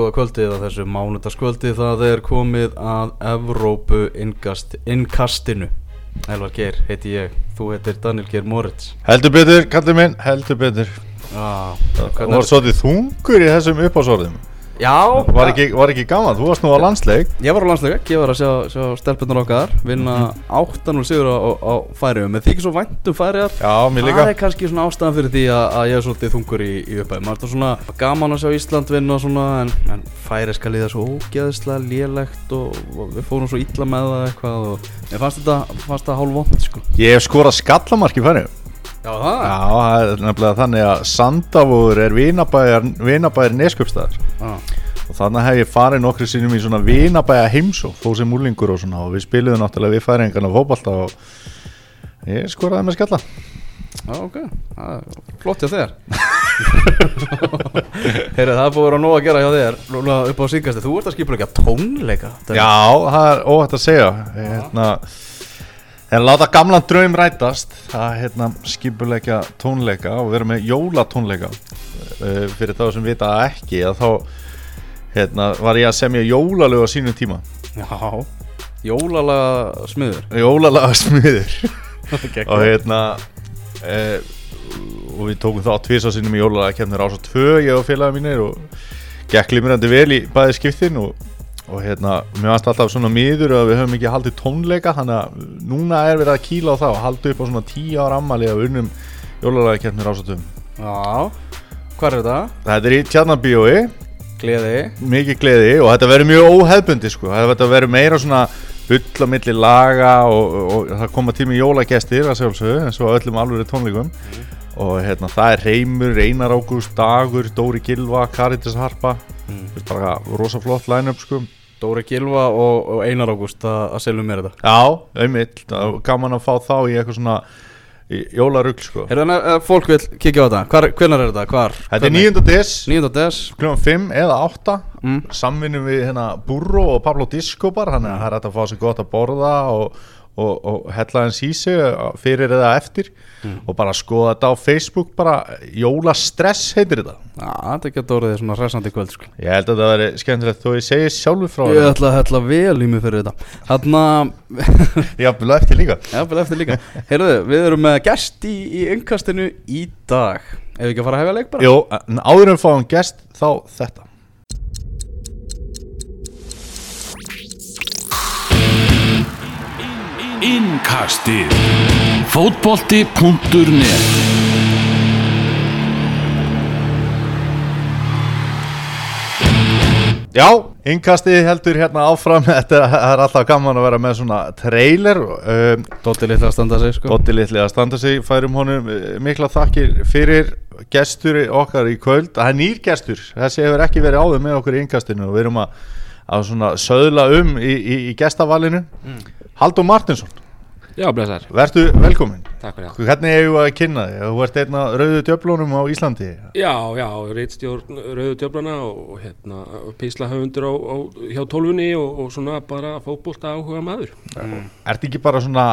góða kvöldið á þessu mánudagskvöldi það er komið að Evrópu innkast, innkastinu. Elvar Geir heiti ég, þú heitir Daniel Geir Moritz. Heldur betur, kallið minn, heldur betur. Ah, Það var svolítið þungur í þessum uppásorðum Já, Var ekki, var ekki gaman, þú varst nú á landsleik. Ég var á landsleik, ég var að sjá, sjá stelpunar okkar vinna 8-0 sigur á, á, færiðum með því ekki svo væntum færiðar Já, mér líka. Það er kannski svona ástæðan fyrir því að, að ég er svolítið þungur í, í uppæðum Það er svona gaman að sjá Ísland vinna og svona en, en færi skal líða svo ógeðslega lélegt og, og við fórum svo illa með það eitthvað mér fannst þetta, fannst þetta hálf vond sko. Ég hef skorað skallamark í færi Já það? Já, það er nefnilega þannig að Sandavúður er vinabæjar neskjöpstæðar Já, og þannig hef ég farið nokkru sinnum í svona vinabæja heimsó þó sem úlingur og svona og við spiliðum náttúrulega við færingarna fótbalta og ég skoraði með skalla. Já ok, það er flott hjá þér. Heyrðu það er búið að vera nóg að gera hjá þér Núna upp á síkasti, þú ert að skipa að tónleika Já, það er óhætt að segja. Hérna, En láta gamlan draum rætast Það hérna, skipuleikja tónleika og vera með jólatónleika uh, fyrir þá sem vita ekki að þá hérna, var ég að semja jólalög á sínum tíma. Já, jólalaga smiður Jólalaga smiður og hérna uh, og við tókum þá tvisa sinnum í jólalega kemur ás og tvö ég og félaga mínir og gekk limrandi vel í bæði skiptin og, og hérna, mér varst alltaf svona miður að við höfum ekki haldið tónleika þannig að núna er verið að kýla á það og halda upp á svona tíu ára ammali að unnum jólalega kemur ás og tvö Já, hvað er þetta? Þetta er í Tjarnabíói Gleði mikið gleði og þetta verður mjög óhefbundi sko. þetta verður meira svona bull á milli laga og, og, og það koma tími jólagestir að sjálfsögðu eins og öllum alveg tónleikum og hérna, það er Reymur, Einar Ágúst, Dagur, Dóri Gilva, Karitis Harpa Mm. mm. bara rosa flott line-up sko Dóri Gilva og, og Einar Ágúst að, selja mér þetta Já, einmitt, það er gaman að fá þá í eitthvað svona jólarugl sko Er þannig að fólk vil kíkja á þetta? Hvar, hvenar er þetta? Hvar? Þetta er 9. des, 9. des kljóðan 5 eða 8 mm. samvinnum við hérna Burro og Pablo Discobar þannig að það er hægt að fá sér gott að borða og, og, og hella hans í sig fyrir eða eftir og bara skoða þetta á Facebook bara jólastress heitir þetta. Já, þetta getur orðið svona hressandi kvöld sko. ég held að það veri skemmtilegt þó ég segi sjálfur frá Ég ætla að hella vel í mig fyrir þetta. Þarna, já, byrja eftir líka. Já, vel eftir líka. Heyrðu, við erum með gest í, í yngkastinu í dag. Ef við ekki að fara að hefja leik bara? Jó, áður en fáum gest þá þetta Innkastið. Fótbolti.net Já, innkastið heldur hérna áfram. Þetta er alltaf gaman að vera með svona trailer. Um, Dótti litla að standa sig sko. Dotti litli að standa sig. Færum honum eh, mikla þakkir fyrir gestur okkar í kvöld. Það er nýr gestur, þessi hefur ekki verið áður með okkur í innkastinu og við erum að, að svona söðla um í, í, í gestavalinu. Haldur Martinsson, Já, blessar, vertu velkomin takk fyrir það. Hvernig hefur að kynna þig, þú ert einn af rauðu djöflunum á Íslandi. Já, já, reitstjórn Rauðu djöflana og, hérna, písla höfundur á, á, hjá tólfunni og, og svona bara fótbolta áhuga maður. Ertu ekki bara svona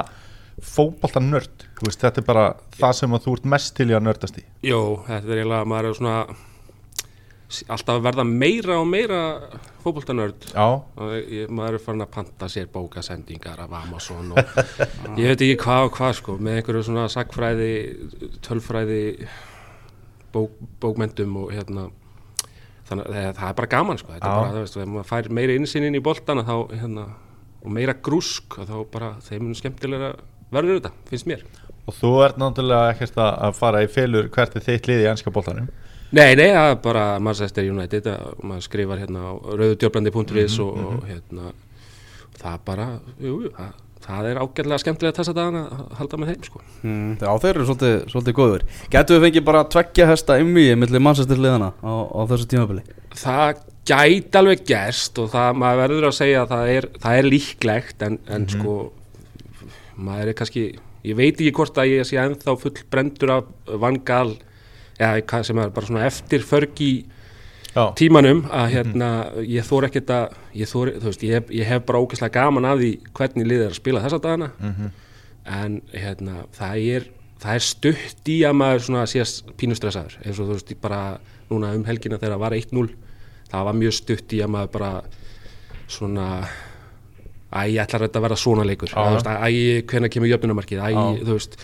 fótbolta nörd, veist, þetta er bara það sem þú ert mest til í að nördast í. Jó, þetta er eiginlega, maður er svona alltaf verða meira og meira Og ég, maður er farin að panta sér bókasendingar af Amazon og ég veit ekki hvað og hvað sko með einhverju svona sagfræði tölfræði bók, bókmentum og hérna. Þannig að það, það er bara gaman sko þetta Já. er bara, þú veist, ef maður fær meira innsinn inn í boltana þá hérna og meira grúsk þá bara þeim er skemmtilega verður þetta, finnst mér. Og þú ert náttúrulega ekkert að fara í felur hvert er þitt lið í ennska boltanum Nei, nei, það er bara Manchester United að maður skrifar hérna á rauðudjöflandi.is og, og hérna það bara, jú, jú, það, það er ágætlega skemmtilega þess að dagana að halda með þeim sko. mm, Já, þeir eru svolítið, svolítið góður Gætu við fengið bara tveggja hesta ymmi millir mannsæstir liðana á, á þessu tímabili? Það gæti alveg gerst og það, maður verður að segja að það er, það er líklegt en, en sko maður er kannski, ég veit ekki hvort að ég sé ennþá full brendur af vangal eða sem er bara svona eftir förgi Já, tímanum að hérna ég þór ekkert að ég, þor, veist, ég, hef, ég hef bara ógeðslega gaman af því hvernig liðið er að spila þessa dagana. En hérna það er, það er stutt í að maður svona sé pínustressaður eins og þú veist bara núna um helgina þegar það var 1-0 það var mjög stutt í að maður bara svona æ, ætlar þetta að vera svona leikur? Já. Eða, þú veist, æ, hvenær kemur jöfnumarkið æ, Já. þú veist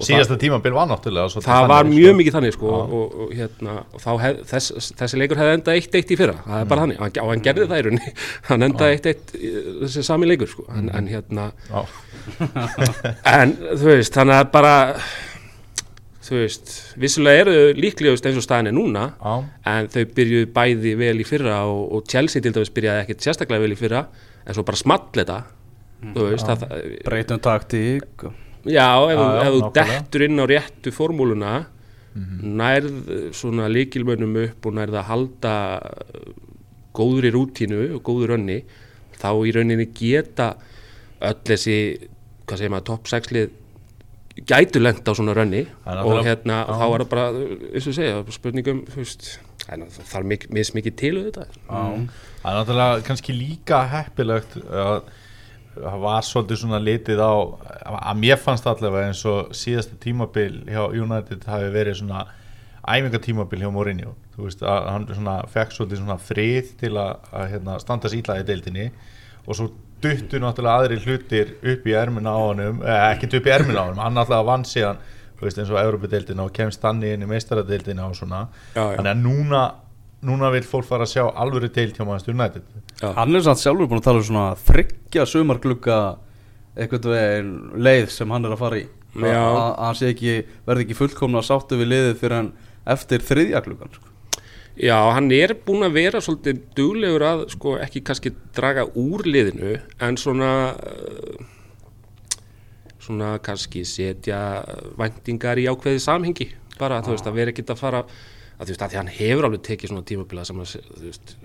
síðasta tímabil var náttúrulega svolítið það, það var þannig, mjög sko. mikið þannig sko, og, og, og, hérna, og þá hef, þess, þessi leikur hefði endað 1-1 í fyrra það er Mm. bara þannig, og hann, og hann gerði það í rauninni hann endaði 1-1 í- þessi sami leikur sko. en, Mm. en hérna Já. en þú veist, þannig að bara þú veist, vissulega eru líklegust eins og staðin er núna Já. en þau byrjuðu bæði vel í fyrra og, og Chelsea til dæmis byrjaði ekkert sérstaklega vel í fyrra en svo bara small þetta þú veist, það, það, breytum taktík og- já, ef, Já, ef þú dettur inn á réttu formúluna nærð svona líkilmönnum upp og nærð að halda góðri rútínu og góður önni þá í rauninni geta öll þessi, hvað segir maður, top 6 lið gætu lent á svona rönni og hérna þá er það bara, eins og segja, spurningum þú veist, það er- það er mik mismikið til auðvitað. Það er náttúrulega kannski líka heppilegt að það var svolítið svona litið á að mér fannst allavega eins og síðasta tímabil hjá United hafi verið svona æfingatímabil hjá Mourinho. Þú veist að hann svona fekk svolítið svona frið til að, að hérna, standa síla í deildinni og svo duttu náttúrulega aðri hlutir upp í ermina á honum eða ekkert upp í ermina á honum, hann náttúrulega vann síðan þú veist eins og Európa-deildina og kemst þannig inn í meistaradeildina og svona. Já, já. þannig að núna núna vil fólk fara að sjá alvöru deild hjá Manchester United hann er samt sjálfur búin að tala um svona þryggja sumarglugga eitthvað veginn leið sem hann er að fara í Já. að að hann sé ekki, verði ekki fullkomna sáttu við liðið fyrir hann eftir þriðja gluggan sko. Já, hann er búinn að vera svolítið duglegur að sko ekki kannski draga úr liðinu en svona uh, svona kannski setja væntingar í ákveðið samhengi bara þú veist að vera ekkert að fara að þú veist að því hann hefur alveg tekið svona tímabila sem að þú veist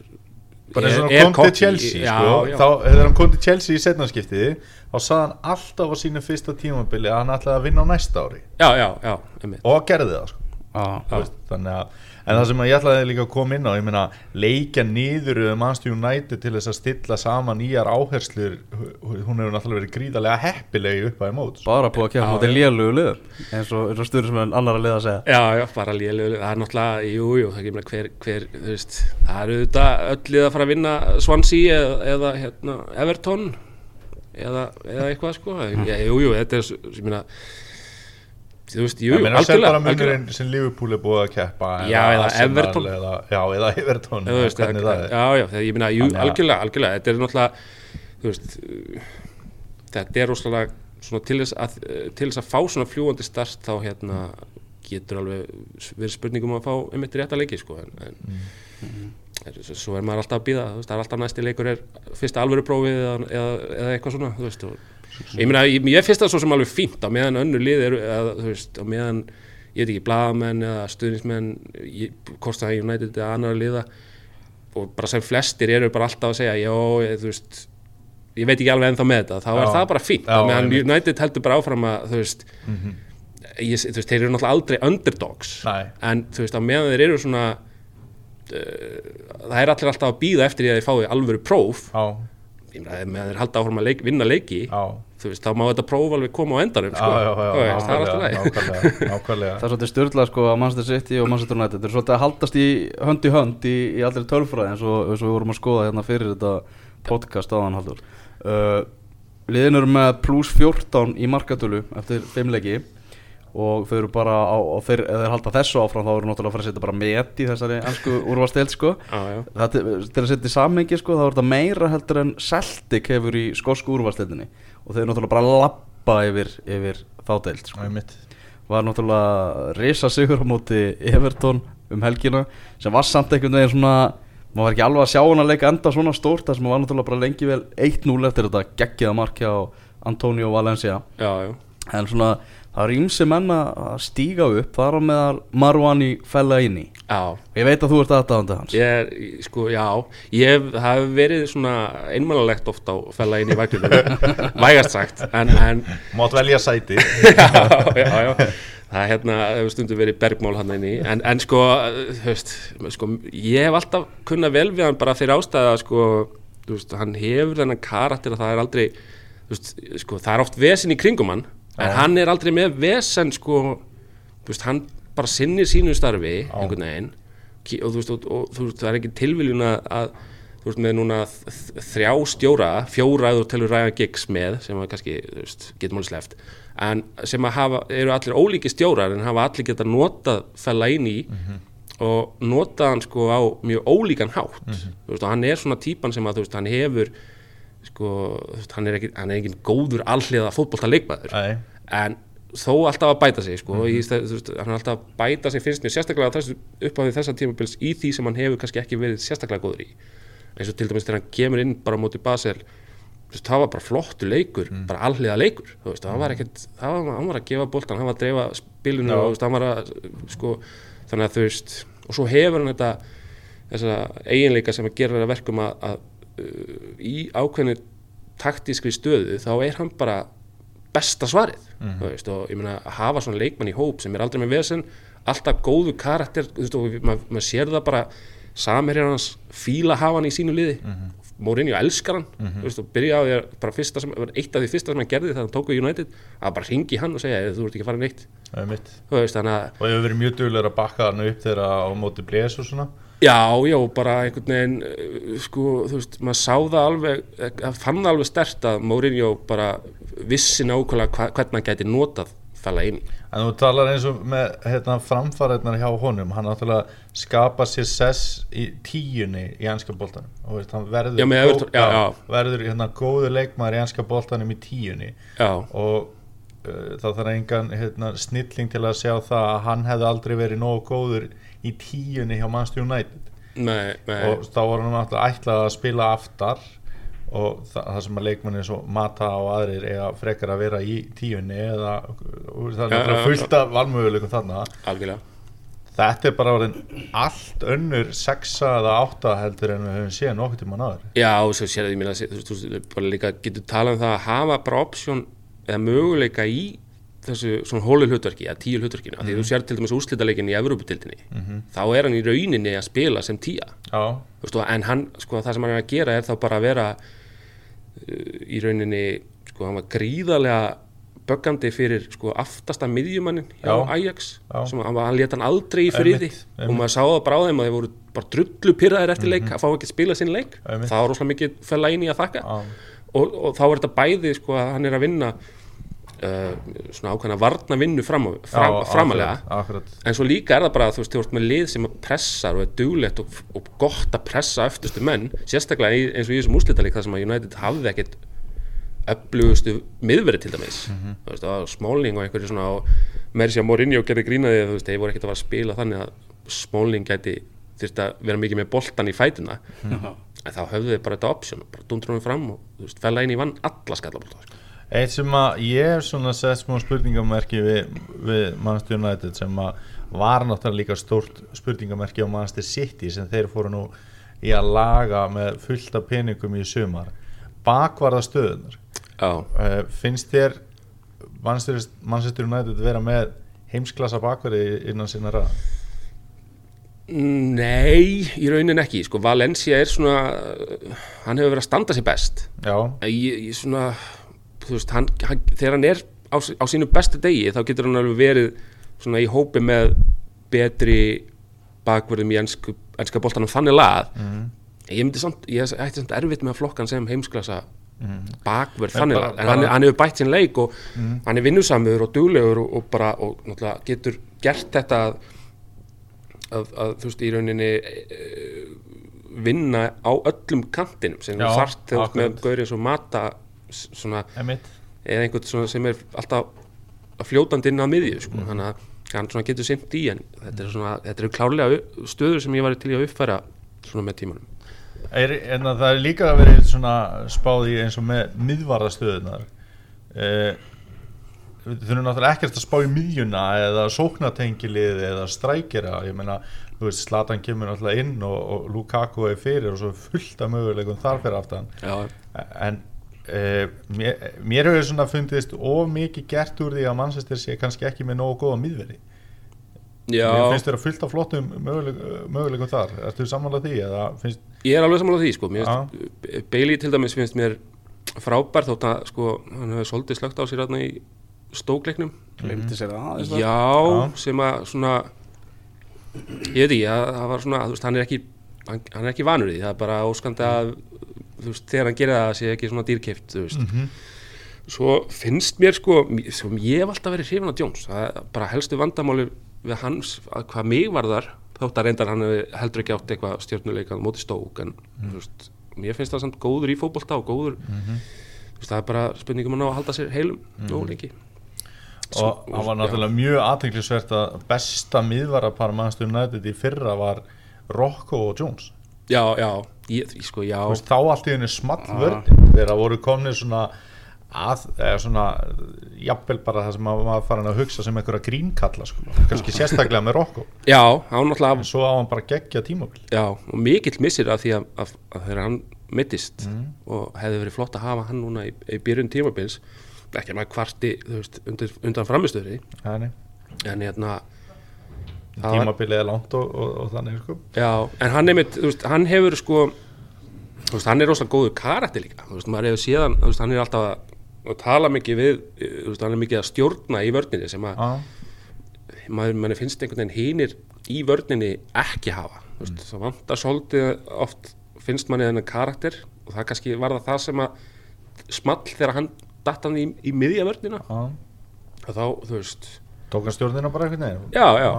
bara eins og hann kom til Chelsea já, sko, já. þá þegar hann kom til Chelsea í setnarskiptið þá sagði hann alltaf á sínu fyrsta tímabili að hann ætlaði að vinna á næsta ári já, já, já, einmitt og gerði það sko. Þú veist, þannig að en það sem ég ætlaði líka að koma inn á ég meina leikja niður um Manchester United til þess að stilla saman nýjar áherslur hún hefur náttúrulega verið gríðarlega heppilegi upp að mót bara búið að kemja mútið já. lélugu lið eins og, styrur sem annar að liða að segja. Já, já, bara lélega, það er náttúrulega, jú, jú, það er ekki með hver, hver, þú veist, það eru þetta öll lið að fara að vinna Swansea eða, eða hérna, Everton eða, eða eitthvað, sko, já, jú, jú, þetta er, s- ég meina, þú veist, jú, jú, meina sér bara algjörlega, munurinn sem Liverpool er búið að keppa Já, eða Everton. eða, já, eða Everton Þú veist, það er. já, já, þegar ég meina, jú, Þannig að- algjörlega, algjörlega, þetta er náttúrulega, þú veist, þetta er rosalega svona til þess að, til þess að fá svona fljúandi start þá hérna getur alveg verið spurningum að fá einmitt rétta leiki, sko, en, en Mm. er, svo er maður alltaf að býða, það er alltaf næsti leikur er fyrsta alvöru prófið eða, eða, eða eitthvað svona, þú veist, og ég meina, ég, ég finnst það svo sem alveg fínt á meðan önnur lið eru, eða, þú veist, á meðan ég veit ekki, blaðamenn eða stuðnismenn er United eða annar liða og bara sem flestir eru bara alltaf að segja já, þú veist ég veit ekki alveg ennþá með þetta, þá er Já. það bara fínt Já, meðan einmitt. United heldur bara áfram að þú veist, ég, þú veist þeir eru náttúrulega aldrei underdogs Nei. en þú veist, á meðan þeir eru svona uh, það er allir alltaf að býða eftir því að þeir fái alvöru próf já, ef þeir halda áfram að leik, vinna leiki já þú veist, þá má þetta próf alveg koma á endanum Já, sko. já, já, veist, það er alltaf nákvæmlega. Það er svolítið styrlað sko að Manchester City og Manchester United Þetta er svolítið að haldast í hönd í hönd í, í allir tölfræði eins og, eins og við vorum að skoða hérna fyrir þetta podcast áðan haldur uh, Liðin eru með pluss 14 í markatölu eftir 5 leiki og þau eru bara á, og þeir, þeir halda þessu áfram þá eru náttúrulega að fara að setja bara met í þessari ennsku úrvastelt sko já, já. Það, til að setja í samhengi sko, þá er þetta meira heldur en Celtic hefur í skosku úrvarsleitinni og þeir náttúrulega bara lappa yfir, yfir þá deild sko. Einmitt. var náttúrulega risa sigur á móti Everton um helgina sem var samt einhvern veginn svona maður var ekki alveg að sjá hann að leika enda svona stórt þar sem var náttúrulega bara lengi vel 1-0 eftir þetta geggiða markja á Antonio Valencia já, já. en svona það er ímsi menn að stíga upp þar á meðal Marwani fella inn í já. ég veit að þú ert aðdáðandi hans. Ég er, sko, já, ég hef, verið svona einmannalegt oft á fella inn í vagninu, vægast sagt, en, en mátt velja sæti. Já, já, já, það er hérna, hefur stundum verið bergmál hann inn í, en, en sko, veist, sko, ég hef alltaf kunnað vel við hann bara fyrir ástæða, sko, veist, hann hefur þennan karakter að það er aldrei, veist, sko, það er oft vesen í kringum hann, en hann er aldrei með vesen, sko, veist, hann bara sinnir sínu starfi, einhvern veginn, og þú veist, og, og, þú veist það er ekki tilviljun að, þú veist með núna þrjá stjóra fjóra þú telur Ryan Giggs með sem að kannski, þú veist, getum alveg sleft en sem að hafa, eru allir ólíki stjórar en hafa allir geta notað fella inn í og notað hann sko á mjög ólíkan hátt. Þú veist, og hann er svona típan sem að þú veist, hann hefur sko, hann er hann er ekki góður alliða fótbolta leikmaður en þó alltaf að bæta sig sko, í, þú veist, hann er alltaf að bæta sig finnst mér sérstaklega upp á því þessa tímabils í því sem hann hefur kannski ekki verið sérstaklega góður í. Eins og til dæmis þegar hann kemur inn bara móti Basel veist, það var bara flottu leikur bara alliða leikur veist, hann var ekkert, það var, hann var að gefa boltan hann var að dreifa spilinu Já. og hann var að sko, þannig að þú veist og svo hefur hann þetta þessa eiginleika sem að gera verkum að, að í ákveðinu taktískri stöðu þá er hann bara besta svarið Mhm. þú veist, og ég meina að hafa svona leikmann í hóp sem er aldrei með vesen alltaf góðu karakter þú veist, og maður mað sér það bara samherjar hans fíla hafa hann í sínu liði Mhm. Mourinho elskar hann þú veist, og byrja á því að bara fyrsta sem, eitt af því fyrsta sem hann gerði þegar hann tók við United að bara ringi hann og segja þú ert ekki farin þú veist, að Og hefur verið mjög duglegur að bakka hann upp þegar á móti bles og svona. Já, já, bara einhvern veginn uh, sko, þú veist, maður sá það alveg eh, fann alveg stert að Mourinho bara vissi nákvæmlega hva, hvernig hann gæti notað fella inn. En þú talar eins og með hérna, framfæriðnar hjá honum. Hann náttúrulega skapa sér sess í tíunni í ennska boltanum. Og veist, hann verður, Já, Everton, já, já. verður hérna, góður leikmaður í ennska boltanum í tíunni. Já, og uh, það þarf engan hérna, snilling til að sjá það að hann hefði aldrei verið nógu góður í tíunni hjá Manchester United. Nei, nei. Og þá var hann náttúrulega ætlað að spila aftar og það, það sem að leikmanni svo Mata og aðrir eiga frekar að vera í tíunni eða það er já, fullt af valmöguleikum þarna. Algjörlega. Þetta er bara allt önnur sexa eða átta heldur en við höfum séð nokkuð tíma náður Já, svo sér það, ég meina, þú veist, þú veist, bara líka getur talað um það að hafa bara option eða möguleika í þessu svona hólu hlutverki, eða tíu hlutverkinu. Mm því þú sér til dæmis úrslitaleikin í Evróputildinni þá er hann í rauninni að spila sem tíja og- en hann, sko, það sem hann er að gera er þá bara að vera uh, í rauninni, sko, hann var gríðarlega böggandi fyrir, sko, aftasta miðjumannin hjá Já. Ajax sem hann, hann lét hann aldrei í friði. Einmitt, og maður sá það bara á þeim að þeir voru bara drullu pyrraðir eftir leik að fá ekki að spila sinn leik. Einmitt. það var rosalega mikið fella inn í að þakka. Og, og þá er þetta bæði, sko, að hann er að vinna uh, svona ákveðna varna vinnu fram, fram, framalega en svo líka er það bara að þú veist, þú ert með lið sem að pressar og er duglegt og, og gott að pressa eftirstu menn, sérstaklega í, eins og í þessum úrslitalík þar sem að United hafði ekkert öflugustu miðverið til dæmis. Þú veist, það var Smalling og einhverju svona og meiri sér að Mourinho gerði grínaði þú veist, þeir voru ekkert að fara að spila þannig að Smalling gæti þurft að vera mikið með boltan í fætuna en þá höfðu þeir bara þetta option bara dundur honum fram og þú veist, fella inn í vann alla skallabólta sko. Eitt sem að ég hef svona sett smá spurningamerki við, við Manchester United sem að var náttúrulega líka stórt spurningamerki á Manchester City sem þeir fóru nú í að laga með fullta peningum í sumar. Bakvarða stöðunar Já, uh, finnst þér Manchester, Manchester United vera með heimsklassa bakvarði innan sinna ræða? Nei, í raunin ekki. Sko, Valencia er svona hann hefur verið að standa sér best. Já, ég, ég svona veist, hann, hann, þegar hann er á, á sínu bestu degi þá getur hann alveg verið svona í hópi með betri bakverðum í ennsku, ennska boltanum þannig lað. Mhm. ég myndi samt, ég ætti samt erfitt með að flokka hann sem heimsklassa bakverð En þannig lað, en hann, hann hefur bætt sinn leik og hann er vinnusamur og duglegur og, og bara, og náttúrulega getur gert þetta að, að, að þú veist, í rauninni e, vinna á öllum kantinum sem Já, þú þarft þegar með gaurið svo mata svona, eða einhvern svona sem er alltaf fljótandi inn á miðju sko. Mhm. þannig að hann svona getur sint í en þetta er svona, þetta eru klárlega stöður sem ég var til í að uppfæra svona með tímanum. Er, En að það er líka að vera svona spáði eins og með miðvarðastöðunar uh, Við þurfum náttúrulega ekkert að spá í miðjuna eða sóknatengilið eða strækjara ég meina, þú veist, Slatan kemur náttúrulega inn og, og Lukaku er fyrir og svo er fullt af möguleikum þar fyrir aftan. Já, en uh, mér, mér hefur svona fundist of mikið gert úr því að Manchester sé kannski ekki með nógu góða miðveri já mér finnst þér að fullt af flottum möguleikum, þar, ertu samanlega því eða finnst, ég er alveg samanlega því sko. mér Já. finnst, Bailey til dæmis finnst mér frábær þótt að sko, hann hefur svolítið slögt á sér hérna í stókleiknum aðeins það. já, Já. sem að svona ég veit ekki, það, var svona veist, hann er ekki hann, hann er ekki vanur í því, það er bara óskandi að þú veist, þegar hann gerir það sé ekki svona dýrkeift þú veist. Svo finnst mér sko, svo ég hef alltaf verið hrifin á Jones, bara helstu vandamáli við hans, að hvað mig var þar þótt að reyndar hann heldur ekki átt eitthvað stjórnuleikað móti stók en þú veist, mér finnst það samt góður í fótbolta og góður þú veist, það er bara spurningum að ná að halda sér heilum og lengi og það var náttúrulega mjög aðtæklusvert að besta miðvarapar mannstur United í fyrra var Rocco og Jones. Já, já, ég, sko, veist, þá allt í henni small vörðin þegar það voru komnir svona að, eða svona jafnvel bara það sem maður var farin að hugsa sem einhverja grínkalla sko, kannski sérstaklega með Rocco. Já, hann náttúrulega en svo á hann bara geggja tímabil. Já, og mikill missir af því að, að, að þegar hann mittist og hefði verið flott að hafa hann núna í, í byrjun tímabils ekki að maður kvarti þú veist, undir, undan framistöðri en hérna tímabilið er langt og, og, og þannig sko. Já, en hann er mitt, þú veist, hann hefur sko þú veist, hann er rosalega góður karakter líka. Þú veist, maður hefur séðan, þú veist, hann er alltaf að, að tala mikið við, þú veist, hann er mikið að stjórna í vörninni sem að Já, maður, manni finnst einhvern veginn hinir í vörninni ekki hafa. Þú veist, það vantar svolítið oft finnst manni þennan karakter og það kannski var það það sem að small þegar hann datt hann í, í miðja vörnina. Já. og þá, þú veist tók hann stjórnina bara einhvern veginn? Já, já,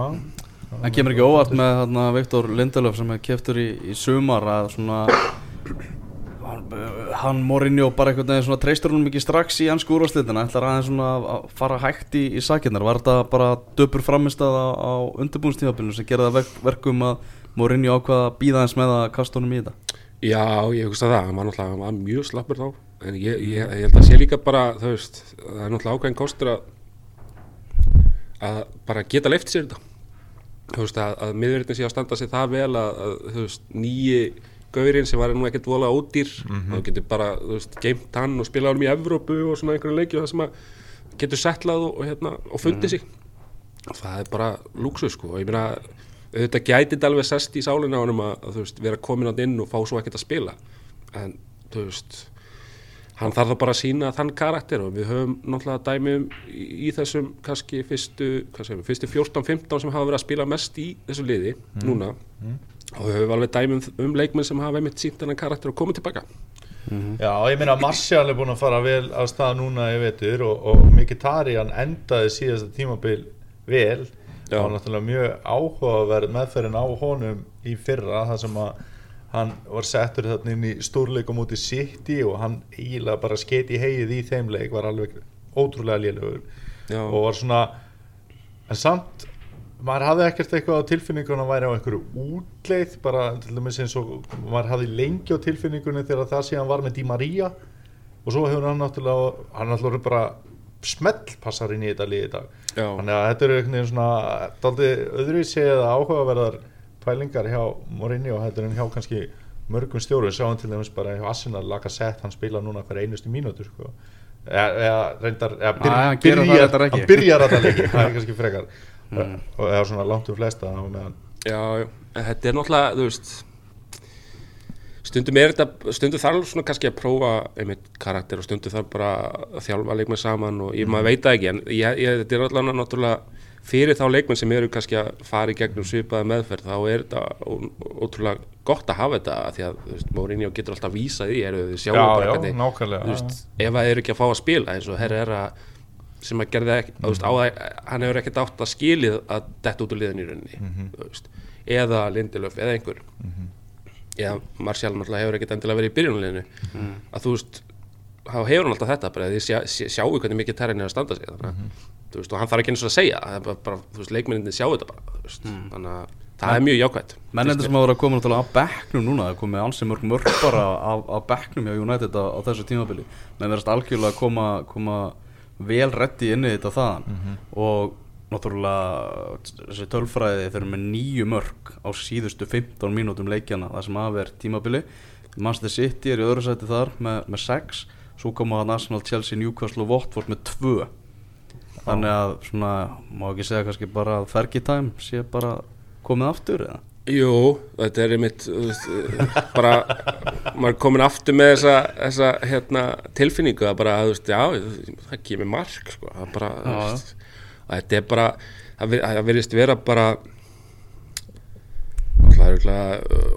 Það kemur ekki óvart með þarna, Viktor Lindelöf sem er keftur í, í sumar að svona hann, hann Mourinho bara einhvern veginn svona treystur hún mikið strax í ansku úrvarslitina ætlar aðeins svona að- að fara hægt í, í sakinnar var þetta bara döpur framistað á, á undirbúnstífabilinu sem gerði það verk, verkum að Mourinho ákvaða að býða eins með að kasta honum í þetta? Já, ég hugsa það. Hann var náttúrulega mjög slappur þá. En ég, ég, ég held að sé líka bara þú veist, það er náttúrulega ákveðin kostur að að bara geta leift sér þetta veist að, að miðverðin sé að standa sig það vel að, að nýji gaurinn sem var nú ekkert vola ódýr þá getur bara, þú veist, geimt hann og spila hann í Evrópu og svona einhverju leikju það sem að getur settlað og, og hérna og fundið sig. Og það er bara lúksus sko. Og ég meina auðvitað gæti þetta alveg sest í sálina á honum að, að veist, vera komin að inn og fá svo ekkert að spila. En þú veist hann þarf það bara að sína þann karakter og við höfum náttúrulega dæmi um í, í þessum kannski fyrstu, hvað segum fyrstu 14-15 sem hafa verið að spila mest í þessu liði núna. Og við höfum alveg dæmi um, um leikmenn sem hafa einmitt sínt þennan karakter og komið tilbaka. Já, ég meina Martial er búin að fara vel á stað núna í vetur og, og Mkhitaryan endaði síðasta tímabil vel. Það var náttúrulega mjög áhugaverð meðferðin á honum í fyrra þar sem að hann var settur þarna inn í stórleikum út í City og hann eiginlega bara skeiti í hegið í þeim leik var alveg ótrúlega lélugur Já. og var svona en samt maður hafði ekkert eitthvað á tilfinningunum að væri á einhverju útleið bara til dæmis eins og maður hafði lengi á tilfinningunum þegar það síðan var með Di Maria og svo hefur hann náttúrulega hann náttúrulega bara smellpassar inn í þetta liði í dag Já. þannig að þetta eru einhvern veginn svona öðruvísi eða áhugaverðar pælingar hjá Morinni og þetta er hjá kannski mörgum stjóru sjáum til dæmis bara hjá Arsenal Lacazette, hann spila núna hver einustu mínútur sko. eða, eða reyndar eða byr, gerir það byrjar, ekki. hann byrjar þetta leiki það er kannski frekar og eða svona langt um flesta á meðan Já, en þetta er náttúrulega, þú veist stundum er þetta, stundum þarf svona kannski að prófa einmitt karakter og stundum þarf bara að þjálfa leikmenn saman og ég maður veit það ekki en ég, ég, þetta er náttúrulega fyrir þá leikmenn sem eru kannski að fara í gegnum svipaða meðferð þá er þetta ótrúlega gott að hafa þetta af því að, þú veist, Mourinho getur alltaf vísað í eru þið sjáum ef það eru ekki að fá að spila eins og herra er að sem að gerði ekki, veist, á það hann hefur ekkert átt að skilið að detta út úr liðan í rauninni þú veist, eða Lindelöf eða einhver. Eða Marcial náttúrulega hefur ekkert endilega verið í byrjunarliðinu. Að þú veist, þá hefur hann alltaf þetta bara að þið sjá, sjá, sjáu hvernig mikið terrin er að standa sig þannig að, þú veist, og hann þarf ekki eins og að segja það er bara, bara, þú veist, leikmenninni sjá þetta bara veist, þannig að það er mjög jákvæmt Mennendur sem hafa verið að koma náttúrulega á bekknum núna það er komið ansi mörg mörg bara á, á bekknum hjá United á, á þessu tímabili. Menn verðast algjörlega að koma, koma vel reddi inn í þetta þaðan. Og náttúrulega þessi tölfræði þeir eru með nýju mörg á síðustu 15 mínútum leikjana það sem hafa verið tímabili. Manchester City er í öðru sæti þar með, með 6 svo koma það Arsenal, Chelsea, Newcastle og Watford með 2 þannig að svona, má ekki segja kannski bara að Fergie Time sé bara komið aftur eða? Jú, þetta er einmitt veist, bara, maður er komin aftur með þessa, þessa hérna, tilfinningu að bara, þú veist, já, það kemur mark, sko, það bara, veist, og þetta er bara, það, virðist vera bara,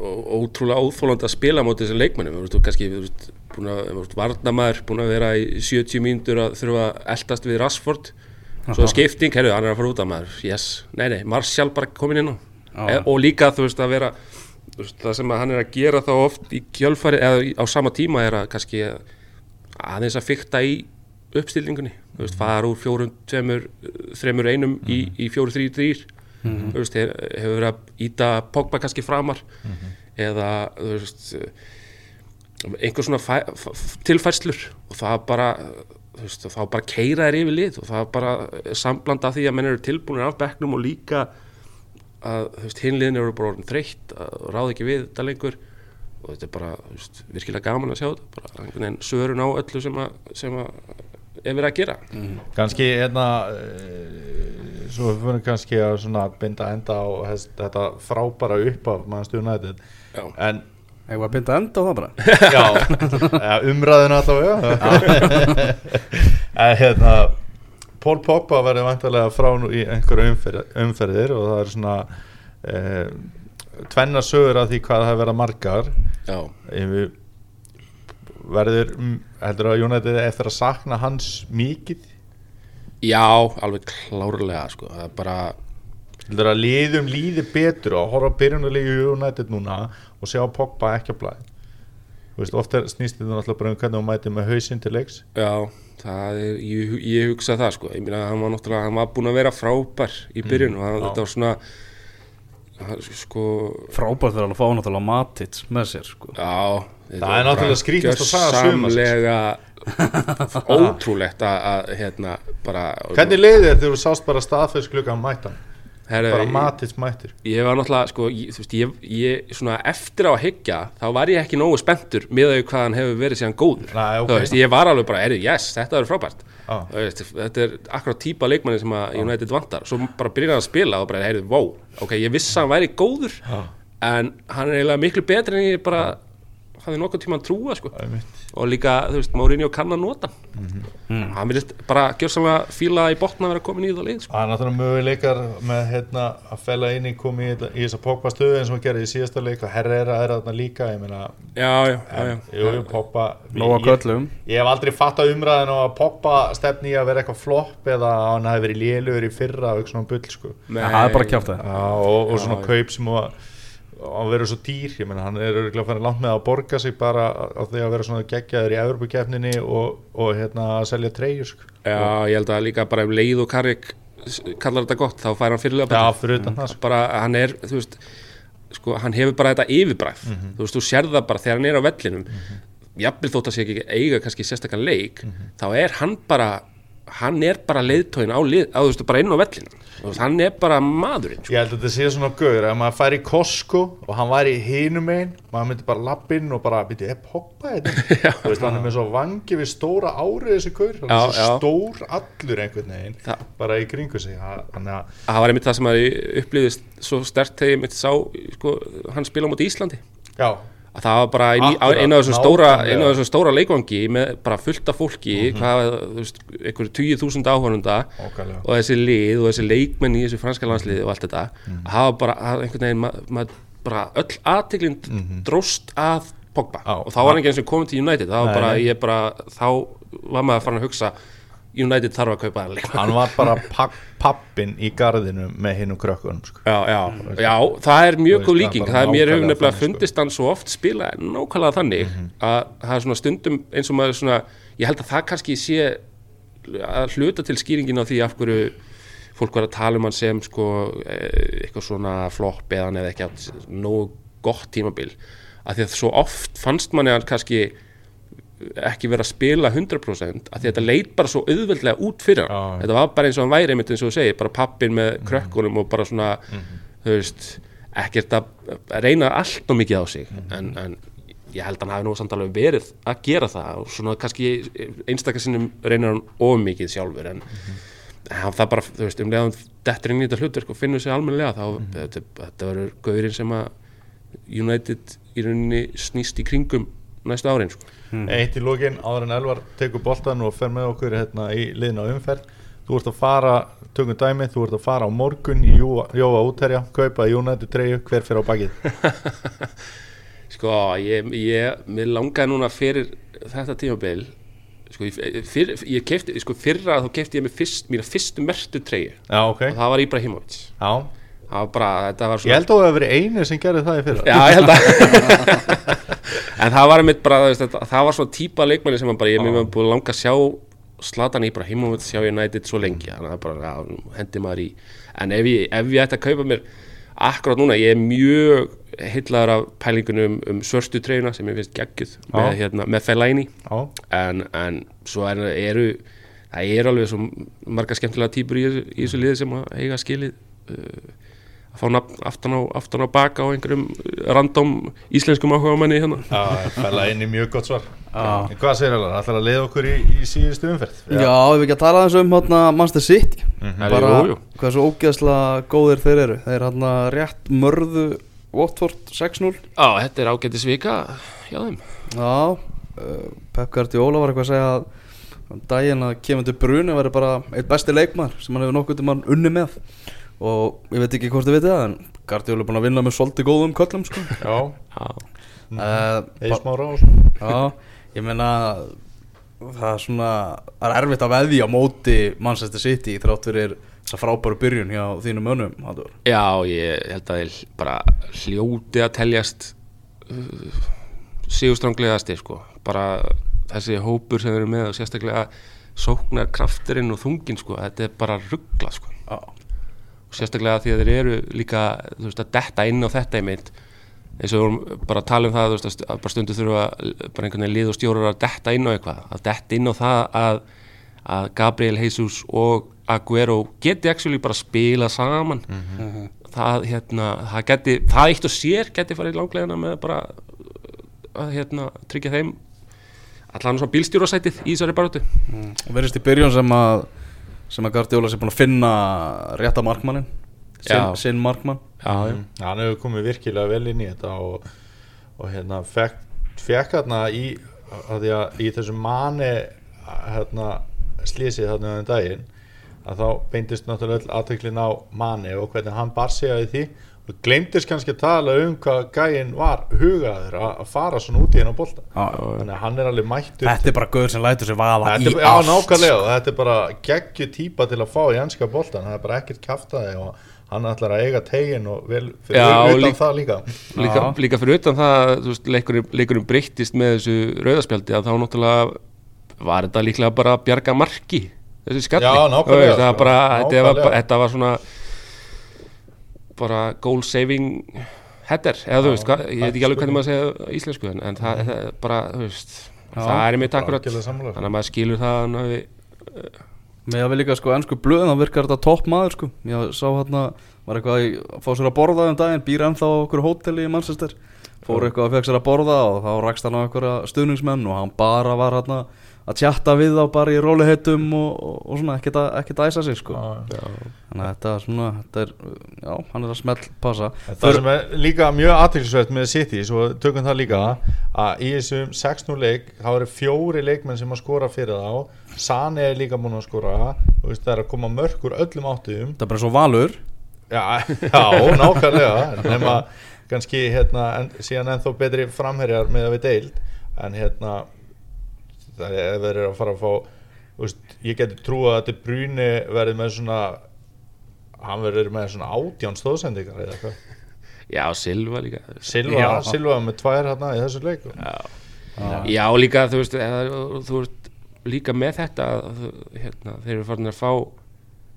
ó- ótrúlega óþólandi að spila á móti þessum leikmennum þú veist, kannski, þú veist, varnamaður búin að vera í 70 mínútur að þurfa að eldast við Rashford. Svo skipting, herru, hann er að fara út af maður. Yes, nei, nei, Martial bara komin inn á. E, og líka, þú veist, að vera veist, það sem hann er að gera þá oft í kjölfari, eða á sama tíma er að kannski aðeins að fykta í uppstilningunni, þú veist, fara úr fjórum, tveimur, þreimur einum í, í fjóru, þrý, þrýr þú veist, hef- hefur verið að íta Pogba kannski framar. Eða, þú veist einhver svona tilfærslur og það bara þú veist, þá bara keira þér yfir lið og það bara sambland af því að menn eru tilbúinir af bekknum og líka að þú veist, hinliðin eru bara orðin þreytt að ráða ekki við þetta lengur og þetta er bara þú veist, virkilega gaman að sjá þetta bara einhvern veginn svörun á öllu sem að, sem að er verið að gera. Kannski hérna uh, svo við fyrir kannski að binda enda á þetta frábæra upp af mannstu Já. en Ég var að binda enda á það bara? Já, ja, umræðin allavega en hérna Paul Pogba verður vantarlega frá nú í einhverju umferð, umferðir og það er svona uh, tvenna sögur af því hvað það hefur verið margar verður heldur að United eftir að sakna hans mikið? Já alveg klárlega sko. það er bara heldur að liðum líði betur og horfa á byrjunarlegu United núna og sjá Pogba ekki að blæði Þú veist, ofta snýst þetta náttúrulega bara um hvernig hún mæti með hausinn til leiks Já, það er, ég, ég hugsa það sko, ég meina hann var náttúrulega, hann var búinn að vera frábær í byrjun og hann, já. þetta var svona, sko, Frábært þegar hann fá náttúrulega Matits með sér sko. já. þetta Það er náttúrulega bara skrýtnasta saga gjörsamlega ótrúlegt að, að, hérna, bara. Hvernig leiði þér þegar þú sást bara staðfæðs klukkan mættan Herra, bara matits mættir Ég var náttúrulega, sko, ég, veist, ég, ég, svona eftir á að hyggja, þá var ég ekki nógu spenntur með þau hvað hann hefur verið síðan góður. Nei, ok. Þú veist, ég var alveg bara, yes, þetta er frábært. Þú veist, þetta er akkurat típa leikmanni sem að United vantar. Svo bara byrjar hann að spila og bara, heyrðu, wow, ok, ég vissi að hann væri góður, en hann er eiginlega miklu betri en ég bara hafði nokkuð tíma að trúa, sko. Og líka, þú veist, Mourinho kann að nota hann. Hann vilist bara gjörsamlega fíla í botna að vera komin í það leið, sko. Það er náttúrulega möguleikar með hérna, að fella inn í komi í, í þessa Pogba stöðu eins og hann gerði í síðasta leik og Herrera er þarna líka ég meina, Já, já, já, já. jú, Nóa ég- köllum Ég hef aldrei fatt að umræðin og að Pogba stefni í að vera eitthvað flopp eða að hann hafi verið lélugur í fyrra og eitthvað svona bull sko. Nei. Það er bara að kjáta Já, og, og svona Já, kaup sem að, að vera svo dýr ég meina hann er örgulega farin langt með að borga sig bara á því að vera svona geggjaður í Evropakefninni og, og hérna að selja treyjur sko. Já, ég held að líka bara um leið og Karrik kallar þetta gott, þá fær hann fyrirlega Já, bara, fyrir utan það sko. bara hann er, þú veist sko, hann hefur bara þetta yfirbræð Mhm. þú veist, þú sér það bara þegar hann er á vellinum jafnvel þótt að sé ekki eiga kannski sérstakann leik, Mhm. þá er hann bara hann er bara leiðtóin á, lið, á veist, bara inn á veist, hann er bara maðurinn sko. Ég held að þetta sé svona gauður ef maður færi í Costco og hann væri hinum einn maður myndi bara lappinn og bara byrja, er Pogba þetta? Veist, hann er með svo vangi við stóra árið þessi gaur hann er svo stór allur einhvern veginn Það- bara í kringu sig. Að það var einmitt það sem að upplýðist svo stert þegar ég mitt sá sko, hann spila á móti Íslandi. Já, að það var bara einu af þessum stóra, þessum stóra leikvangi með bara fullt af fólki Mhm. hvað, þú veist, einhverju tíu þúsund áhörnunda og þessi lið og þessi leikmenn í þessu franska landsliði og allt þetta Mhm. að hafa bara, að einhvern veginn ma- maður bara öll aðtiklinn dróst að Pogba. Já. og þá var ekki eins og komið til United þá var bara, ég bara, þá var maður farin að hugsa United þarf að kaupa leikmann hann var bara papp, pappin í garðinu með hinn og krökkunum sko. Já, já, já, það er mjög góð líking það er það mér hefur nefnilega sko. fundist hann svo oft spila nákvæmlega þannig að það er svona stundum eins og maður svona ég held að það kannski sé að hluta til skýringin á því af hverju fólk var að tala um hann sem sko eh, eitthvað svona flopp eða eða ekki átt nógu gott tímabil. Að því að svo oft fannst manni hann kannski ekki vera að spila 100% að því að þetta leit bara svo auðveldlega út fyrir hann. Þetta var bara eins og hann væri einmitt eins og þú segir bara pappin með krökkunum og bara svona þú veist, ekkert að reyna allt og mikið á sig. En, en ég held að hann hafi nú samt alveg verið að gera það og svona kannski einstakar sinnum reynir hann of mikið sjálfur en, en hann það bara, þú veist, um leiðan dettur inn í þetta hlutverk og finnur sig almennilega þá þetta, þetta verður gaurinn sem að United í rauninni snýst í kringum næstu árin sko. eitt í lógin áður en Elvar tekur boltan og fer með okkur hérna, í liðna umferð. Þú ert að fara tökum dæmi, þú ert að fara á morgun í Jóa, Jóa útherja, kaupa United treyju hver fyrir á bakið? Sko, ég, ég, mér langaði núna fyrir þetta tímabil Sko, fyr, ég kefti, sko, fyrra þá kefti ég mér fyrst, mína fyrstu mertu treyju. Já, ok, og það var Ibrahimovic. Já bara, þetta var Ég svona held að það hafi verið einu sem gerði það í fyrra. Já, ég held að En það var einmitt bara, það var svona típa leikmanni sem að bara, ég var búin að langa að sjá Zlatan Ibrahimovic sjá United svo lengi. Þannig að það bara, nú hendi maður í en ef ég, ef ég ætti að kaupa mér akkurát núna, ég er mjög heitlaður af pælingunum um, um svörstu treyjuna sem ég finnst geggjuð með, hérna, með Fellaini. En, en svo er, eru það eru alveg svo marga skemmtilega típur í, í þessu liði sem að eiga skilið uh, að fá nafn aftan á, aftan á baka á einhverjum random íslenskum áhuga manni hérna já, fæla inn í mjög gott svar Já. En Hvað segir það? Það ætlar að leiða okkur í, í síðustu umferð Já, ef við ekki að tala aðeins um hérna Manchester City Mhm. bara Jú, jú. hvað svo ógeðslega góðir þeir eru þeir hérna rétt mörðu Watford 6-0 Já, þetta er ágættis vika hjá þeim Já, uh, Pep Guardiola var eitthvað að segja að um daginn að kemur til Bruni væri bara eitt besti leikmar sem hann hefur nokkuð til mann unni með og ég veit ekki hvort þið vitið það en Guardiola er búin að vinna með svolítið góðum köllum sko. Já, Já, eða smára á svo Já, ég meina það er svona það er erfitt að veðja á móti Manchester City þrátt fyrir þessa frábæru byrjun hjá þínum önum Halldór. Já, ég held að þeir bara hljóti að teljast uh, sigurstránglegastir sko. Bara þessi hópur sem eru með og sérstaklega sóknar krafturinn og þungin sko, þetta er bara ruggla sko. Já, sérstaklega því að þeir eru líka þú veist, að detta inn á þetta einmitt. Eins og við vorum bara að tala um það þú veist, að bara stundu þurfa bara einhvern veginn lið og stjórar að detta inn á eitthvað. Að detta inn á það að, að Gabriel Jesus og Aguero geti actually bara spila saman. Það hérna það, geti, það eitt og sér geti farið langlegina með bara að hérna tryggja þeim allan svona bílstjórasætið í þessari baróttu og verðist í byrjun sem að sem að Guardiola sé búin að finna rétta markmannin sinn, Já. sinn markmann. Já, Já, hann hefur komið virkilega vel inn í þetta og, og hérna fekk, fekk hérna í, að því að í þessu mani hérna slísið þarna um daginn að þá beindist náttúrulega öll aðtöklin á mani og hvernig hann bar sig að því gleymdist kannski að tala um hvað gæinn var hugaður að, fara svona út í hennar bolta. Já, já. þannig að hann er alveg mættur Þetta er bara gauður sem lætur sig vaða Þetta í er, já, allt. nákvæmlega, þetta er bara geggju típa til að fá í ennska boltan, það er bara ekkert kjaftaði og hann ætlar að eiga tegin og vel fyrir Já, utan líka- það líka. líka, líka fyrir utan það þú veist, leikurinn, leikurinn breyttist með þessu rauðaspjaldi að þá náttúrulega var þetta líklega bara að bjarga marki þessi skalli Já, nákvæmlega, það var bara, nákvæmlega. þetta, var, var svona bara goal saving header, eða þú veist, hvað, ég veit ekki alveg hvernig maður segja á íslensku en, en það, það er bara, þú veist það er einmitt akkurat, Algjörlega sammála. þannig að maður skilur það að hann hafi Með að við líka sko ennsku blöðin þá virkar þetta topp maður sko. Ég sá hérna, var eitthvað að fá sér að borða um daginn Býr ennþá á okkur hóteli í Manchester. Fór eitthvað að fekk sér að borða og þá rakst hann á einhverja stuðningsmenn Og hann bara var hérna að tjatta við þá bara í róliheitum og, og, og svona ekkert að, ekkert að æsa sig sko. Já. Þannig að þetta er svona, þetta er, já, hann er að smell passa Það sem er líka mjög aðtilsveit með City, svo tökum það líka að í þessum 6-0 leik þá eru fjóri leikmenn sem að skora fyrir þá. Sani er líka múin að skora það er að koma mörkur öllum áttuðum Þetta er bara svo valur. Já, já nákvæmlega nema kannski hérna, en, síðan ennþá betri framherjar með að við deild. En hérna það ef þeir eru að fara að fá veist, ég geti trúa að þetta brúni verði með svona hann verður með svona átján stóðsendingar eða eitthvað. Já, Silva líka. Silva, Já. Silva með tvær hérna í þessu leik. Já, líka þú veist, eða, þú veist líka með þetta hérna, þeir eru farin að fá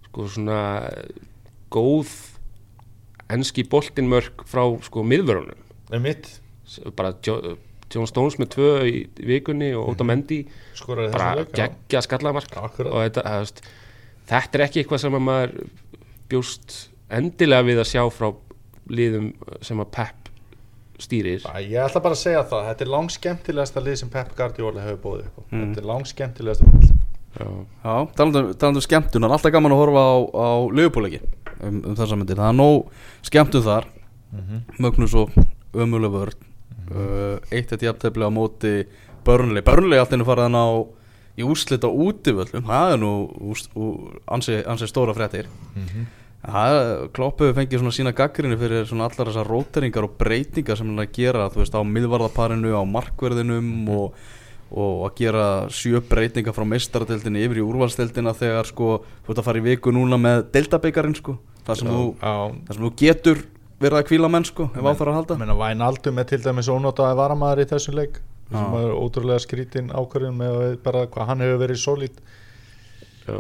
sko svona góð enski boltinmörk frá sko miðvörunum. Bara John Stones með tvö í vikunni og Otamendi skoraði bara þessu leik já. geggja skallamark. Akkurat. og þetta, það veist, þetta er ekki eitthvað sem að maður bjóst endilega við að sjá frá liðum sem að Pep stýrir. Æ, Ég ætla bara að segja það, þetta er langskemmtilegasta lið sem Pep Guardiola hefur bóðið upp á. Mm. Þetta er langskemmtilegasta lið. Já. Já, talandi um, talandi skemmtun, það er alltaf gaman að horfa á, á liðupúleiki um, um þessa myndir, það er nóg skemmtun þar. Mögnus og ömuleg vörn uh, eitt eitt jafntefli á móti Börnli, Börnli allt innu farið hann á í úrslit á útivöllum. Það er nú úst, ú, ansi, ansi stóra fréttir. Það kloppu fengið svona sína gaggrinni fyrir svona allar þessar róteringar og breytingar sem hann er að gera þú veist á miðvarðaparinu, á markverðinum og, og að gera sjö breytingar frá meistaradeildinni yfir í úrvalsdeildina þegar sko þú ert að fara í viku núna með deildabikarin sko. Það sem, þú, það sem þú getur verið að kvíla menn sko ef á þarf að halda. menna Vænaldum er til dæmis ónotaði varamæður í þessum leik. Sem er ótrúlega skrítin ákvörðin með að bara hvað hann hefur verið solid.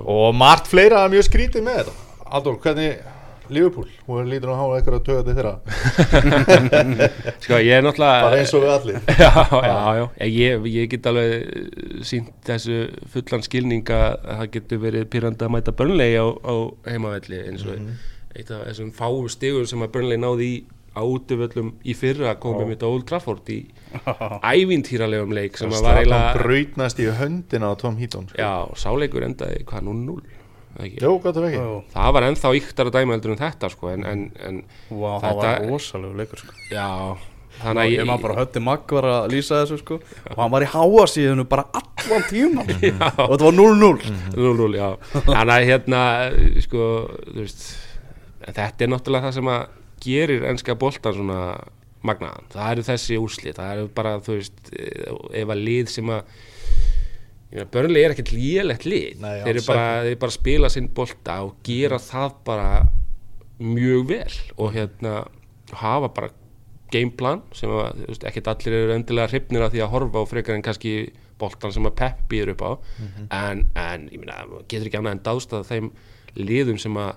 Og margt fleira er mjög skrítið með þetta. Adolf, hvernig Liverpool, hún lítur að hafa eitthvað að töða til þeirra. Sko, ég er náttúrulega bara eins og við allir. Já, já, já, ég, ég get alveg sínt þessu fullan skilning að það getur verið pyrrandi að mæta börnlegi á, á heimavelli eins og eitt af þessum fáu stigur sem að börnlegi náði í á útivöllum í fyrra komið mitt á Old Trafford í ævintýralegum leik sem að var eiginlega brautnast í höndina á Tom Heaton sko. já, sáleikur endaði hvað 0-0 eða ekki? Jó, að það var ennþá yktara dæmi heldur en þetta sko, en, en, en Vá, það Þetta- var rosalegu leikur sko. Já þannig að ég maður bara hötti Magg var að lýsa þessu sko og hann var í háa síðanu bara allan tíma og þetta var 0-0 0-0, já. Þannig að hérna, sko, þú veist en þetta er náttúrulega það sem að gerir enska boltan svona magnaðan, það eru þessi úrslit það eru bara, þú veist ef að lið sem að börnlega er ekkert lélegt lið. Nei, þeir eru bara, þeir bara spila sinn bolta og gera það bara mjög vel og hérna hafa bara gameplan sem að, þú veist, ekkert allir eru endilega hrifnir af því að horfa á frekar en kannski boltan sem að Pep býður upp á. En, en ég maður getur ekki annað en dást að þeim liðum sem að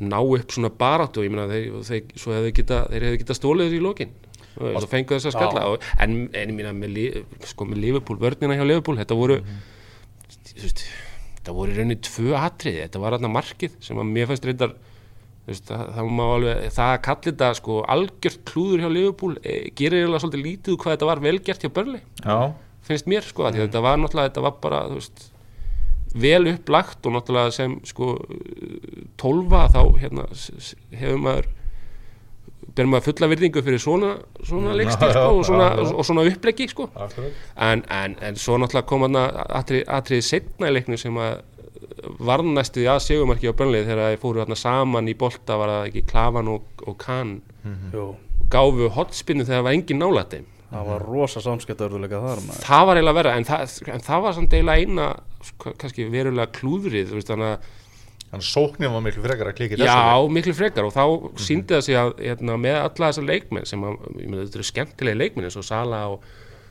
ná upp svona baráttu ég meina, þeir, þeir, svo hefðu geta, þeir hefðu geta stólið þessu í lokin. Og fengu þess að skalla og, en, en ég meina, með, sko, með Liverpool, vörnina hjá Liverpool þetta voru þú veist, þetta voru í rauninni tvö atriði, þetta var þarna markið sem að mér fannst reyndar það, það má alveg, það að kalla þetta sko algjört klúður hjá Liverpool e, gerir eiginlega svolítið lítið hvað þetta var velgert hjá Burnley, Já, finnst mér sko, mm. þetta var náttúrulega, þetta var bara veist, vel upplagt og náttúrulega sem sko tólfa þá hérna hefur maður ber maður fulla virðingu fyrir svona, svona Mm, leikstíl sko, og, svona, svona uppleggi sko. En, en, en svo náttúrulega kom hann atrið, atrið setna í leiknum sem að varnæstu því að segumarki á bönlið þegar þeir fóru þarna saman í bolta var það ekki Klavan og, og Kahn? Jú, gáfu hotspinnu þegar það var engin nálætt þeim það var rosa samskiptaurðuleika þar maður. það var eiginlega verra en það, en það var samt eiginlega eina sko, kannski verulega klúðrið þannig að Þannig að sóknin var miklu frekar að klika í þessu Já, miklu frekar og þá síndi það sig að hérna, með alla þessar leikmenn sem að, ég meina, þetta eru skemmtilegi leikmenn eins og Sala og,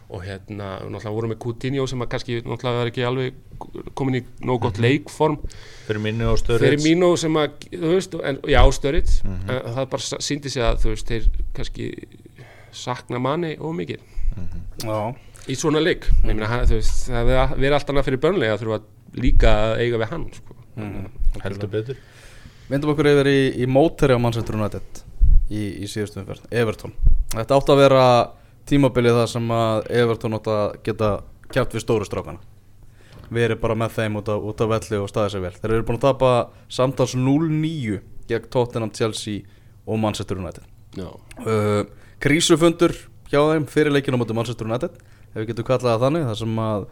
og hérna, náttúrulega voru með Coutinho sem að kannski náttúrulega er ekki alveg komin í nóg gott leikform. Fyrir minni og stöður fyrir Mino sem að, þú veist, en, já, Sturridge. En það bara síndi sig að, þú veist, þeir kannski sakna manni og mikið. Já, í svona leik, ég meina, hann- þú veist, það verið allt annað fyrir börnlega að þurfa líka að eiga við hann, sko. Heldur betur. Vindum okkur yfir í, í móteri á Manchester United í, í síðustu umferð, Everton. Þetta átti að vera tímabilið það sem að Everton átti að geta kjátt við stóru strákana. Verið bara með þeim út af, út af velli og staðið sér vel. Þeir eru búin að tapa samtals 0-9 gegn Tottenham, Chelsea og Manchester United. Já, uh, Krísufundur hjá þeim fyrir leikinu á Manchester United ef við getum kallað það þannig þar sem að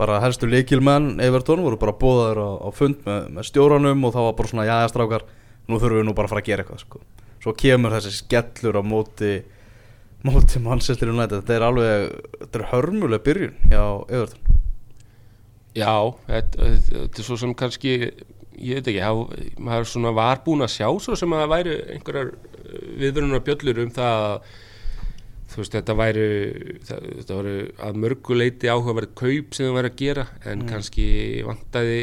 bara helstu leikilmenn Everton voru bara bóðaður á, á fund með, með stjóranum og það var bara svona jæja strákar nú þurfum við nú bara að fara að gera eitthvað sko. svo kemur þessi skellur á móti móti Manchester United þetta er alveg, þetta er hörmuleg byrjun hjá Everton Já, þetta, þetta er svo sem kannski, ég veit ekki, haf, maður svona var búinn að sjá svo sem að það væri einhverjar viðvörunar bjöllur um það að þú veist, þetta væri, það, þetta væri að mörguleiti áhugaverð kaup sem það væri að gera en kannski vantaði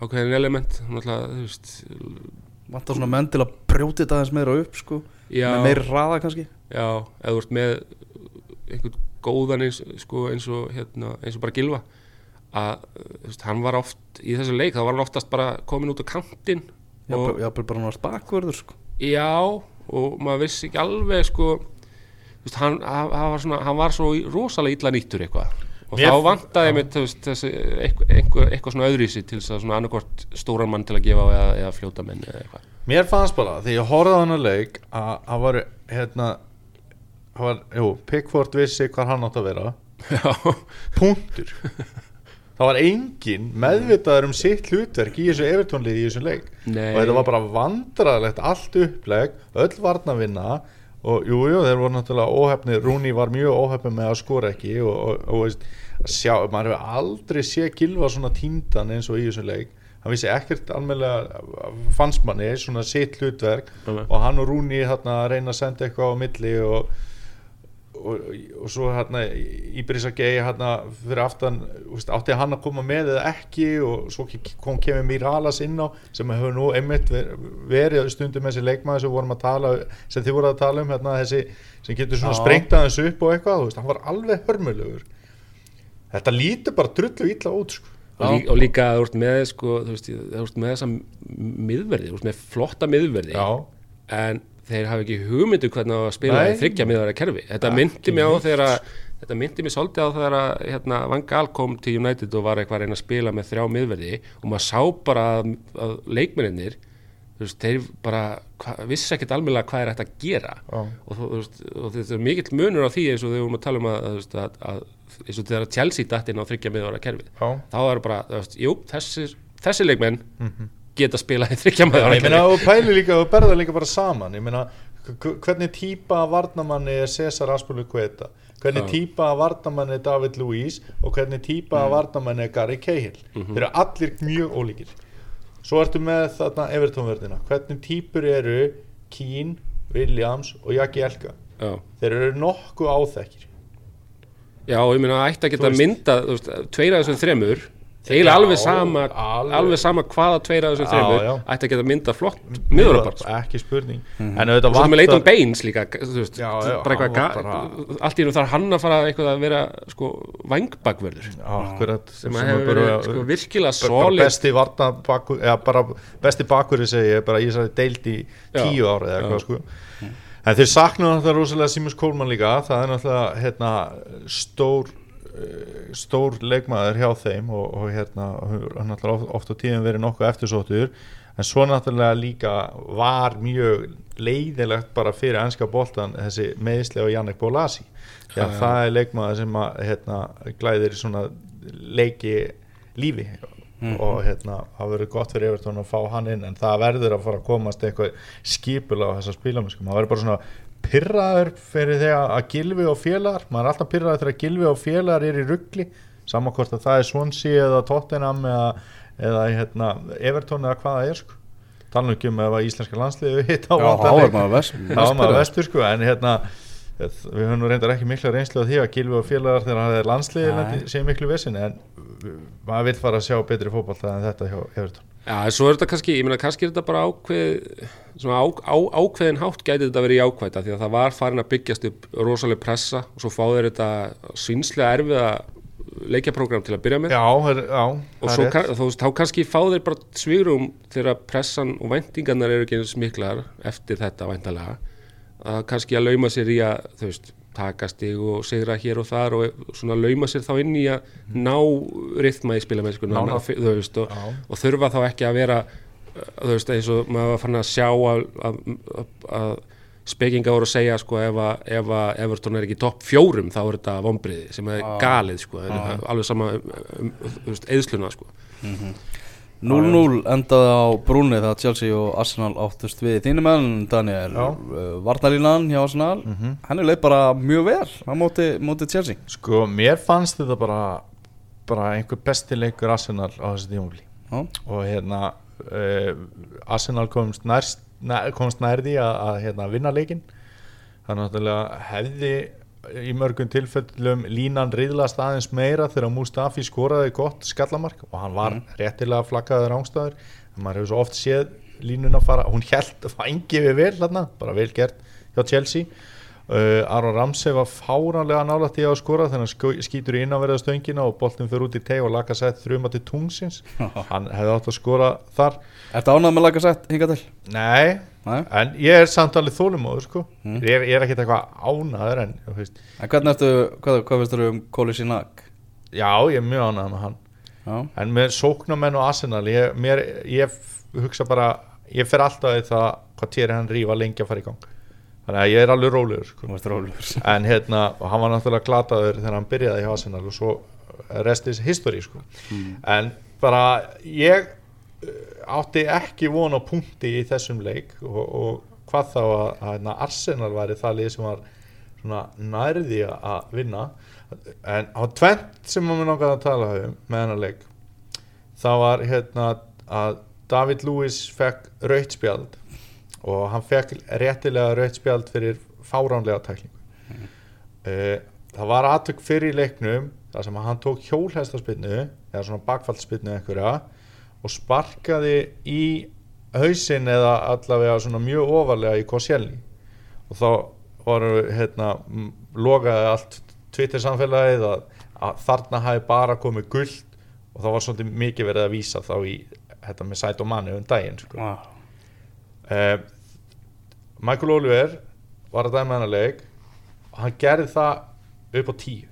ákveðin element, veist, vantar svona menn til að brjóti þetta aðeins meira upp sko. Já. með meiri hraða kannski já, eða þú ert með einhvern góðan eins, sko, eins og hérna, eins og bara Gilva að, veist, hann var oft í þessu leik, þá var hann oftast bara komin út á kantinn hafði bara náttúrulega bakvörður sko. Já, og maður vissi ekki alveg sko, veist, hann, hann, var svona, hann var svo í- rosalega illa nýttur eitthvað. Og Mér- þá vantaði þessi, eitthvað, eitthvað, svona öðrísi til þess að svona annarkvort stóran mann til að gefa á eða, eða fljóta menn eða eitthvað. Mér fannst bara, þegar ég horfði á hann að leik að hann var, hérna hann var, jú, Pickford vissi hvað hann átt að vera. Já, punktur það var engin meðvitaður um sitt hlutverk í þessu Evertónlið í þessum leik Nei. og þetta var bara vandræðilegt allt uppleg, öll varnavinna og jú, jú, þeir voru náttúrulega óhefni, Rúni var mjög óhefni með að skora ekki og, og, og veist, sjá, maður hefur aldrei séð Gilva svona tíndan eins og í þessum leik hann vissi ekkert almennilega fannst manni svona sitt hlutverk Nei. og hann og Rúni hérna reyna að senda eitthvað á milli og og, og svo hérna Íbrisa Gei hérna fyrir aftan veist, átti hann að koma með eða ekki og svo kom kemur Miralas inn á sem hefur nú einmitt ver- verið stundum með þessi leikmaður sem vorum að tala sem þið voru að tala um hérna þessi sem getur svona sprengt aðeins upp og eitthvað veist, hann var alveg hörmulegur. Þetta lítur bara drullu illa út sko. og, lí, og líka þú ert með sko, þú veist, þú ert með þessa miðverði, þú ert með flotta miðverði. Já, en þeir hafa ekki hugmyndu hvernig að spila í þryggja miðverða kerfi. Þetta myndi mig á þegar að- þetta myndi mig svolítið á þegar að hérna, Van Gaal kom til United og var eitthvað að reyna að spila með þrjá miðverði og maður sá bara að, að leikmennir þeir bara hva, vissi ekkert almennilega hvað er hægt að gera. Já. og, veist, og þetta er mikill munur á því eins og þegar við vorum að tala um að, að, eins og þegar Chelsea datt inn á þryggja miðverða kerfi já. þá er bara, veist, jú, þessi, þessi leikmenn geta spilað í þryggja miðverða ég meina og pæli líka og berða líka bara saman. Ég meina hvernig típa af varnamanni er Cesar Aspuluqueta hvernig Já. típa af varnamanni er David Luiz? Og hvernig típa af varnamanni er Gary Cahill? Þeir eru allir mjög ólíkir. Svo ertu með þarna Evertónverðina hvernig típur eru Keane, Williams og Jaki Elka? Já. þeir eru nokkuð áþekkir. Já, ég meina ætti að geta mynda tveir af þessum þremur eiginlega alveg sama alveg. alveg sama hvaða tveir af þessum já. ætti að geta mynda flott miðurapart ekki spurning. Mhm. en auðvitað svo með vantar Baines líka þú veist, Já, já, bara allt í einu þarf hann að fara eitthvað að vera sko vangbakvörður akkurat sem sem að hefur bara- verið sko virkilega solid. besti varna bakur, eða bara besti bakur segi ég, bara ég sagði deild í tíu ára eða eitthvað sko. En þeir sakna náttúrulega rosalega Simus Kólman líka það er náttúrulega hérna, stór stór leikmaður hjá þeim og, og hérna hann náttúrulega oft, oft á tíðum verið nokkuð eftirsóttur en svo náttúrulega líka var mjög leiðilegt bara fyrir ennska boltan þessi meðislega Jannik Bólasi því að það er leikmaður sem að hérna, glæðir svona leiki lífi og hérna, það verður gott fyrir Evertón að fá hann inn en það verður að fara að komast eitthvað skipula á þessa spilamennsku. Maður verður bara svona pyrraður fyrir þegar að gilfi og félagar maður er alltaf pyrraður þegar gilfi og félagar er í ruggli saman hvort að það er Swansea eða Tottenham eða, eða hérna, Evertón eða hvað það er sko. Tala ekki um ef að íslenska landsliðu hitt á maður vestur sko en hérna við höfum nú reyndar ekki mikla reynslu á því að Gilvi og félagar þegar það er landsliði sé miklu vissin en maður vil fara að sjá betri fótballta en þetta hjá Evertón Já, en svo er þetta kannski, ég meina kannski er þetta bara ákveð svona á, á, ákveðin hátt gæti þetta verið jákvæða því að það var farin að byggjast upp rosaleg pressa og svo fá þeir þetta svinslega erfiða leikjaprógram til að byrja með já, her, já og það svo er kann, rétt. þá, þá kannski fá þeir bara svigrum þegar pressan og væntingarnar eru ekki eins miklar eftir þetta væntalega að kannski að lauma sér í að þú veist, taka stig og sigra hér og þar og svona lauma sér þá inn í að ná rithma í veist, og, og þurfa þá ekki að vera þú veist, eins og maður var fann að sjá að, að, að, spekinga voru að segja sko ef að, ef að Everton er ekki topp fjórum þá er þetta vombriði sem er galið sko, alveg sama um, um, um, eðsluna sko 0-0 endaði á brúni þegar Chelsea og Arsenal áttust við þínum menn Daniel. Uh, Varnalínan hjá Arsenal henni leið bara mjög vel á móti, móti Chelsea. Sko mér fannst þetta bara bara einhver besti leikur Arsenal á þessu tímafli og hérna uh, Arsenal komst nærst nær, komst nærði að, að hérna, vinna leikin þannig að hefði í mörgum tilfellum línan riðlast aðeins meira þegar Mustafi skoraði gott skallamark og hann var réttilega flaggaður ángstæður en maður hefur svo oft séð línuna fara hún held fængi við vel þarna, bara vel gert hjá Chelsea. Uh, Aron Ramsey var fáránlega nálægt í að skora þegar hann skó- skýtur í innanverða stöngina og boltin fyrir út í teg og laka sett þrjuma til tungsins hann hefði átt að skora þar. Ertu ánægð með laga sett hinga til? nei, Nei. en ég er samt alveg þólumóður sko. ég, er, ég er ekkert eitthvað ánaður en En hvernig ertu, hvað, hvað veist þú um Kóli Sinak? já, ég er mjög ánæður með hann Já, en með sóknarmenn og Arsenal ég, mér, ég hugsa bara ég fer alltaf í það hvað týri hann rífa lengi að fara í gang þannig að ég er alveg rólegur sko. rólegur en hérna, hann var náttúrulega glataður þegar hann byrjaði hjá Arsenal og svo restis history sko. en bara ég átti ekki von á punkti í þessum leik og, og hvað þá að, að hérna, Arsenal væri það lið sem var nærði að vinna. En á tvent sem maður langaði að tala um með hennar leik það var hérna að David Lewis fekk rautt spjald og hann fekk réttilega rautt spjald fyrir fáránlega tæklingu. Uh, það var aðtök fyrir leiknum þar sem hann tók hjólhestaspinnu eða svona bakfallspinnu einhverja og sparkaði í hausinn eða allavega svona mjög ofarlega í Koscielny og þá voru hérna logaði allt Twitter samfélagið að, að þarna hafi bara komið guld og það var svolítið mikið verið að vísa þá í þetta með sæt og manni um daginn sko. Vá. uh, Michael Oliver var að dæma hennar leik og hann gerði það upp á tíu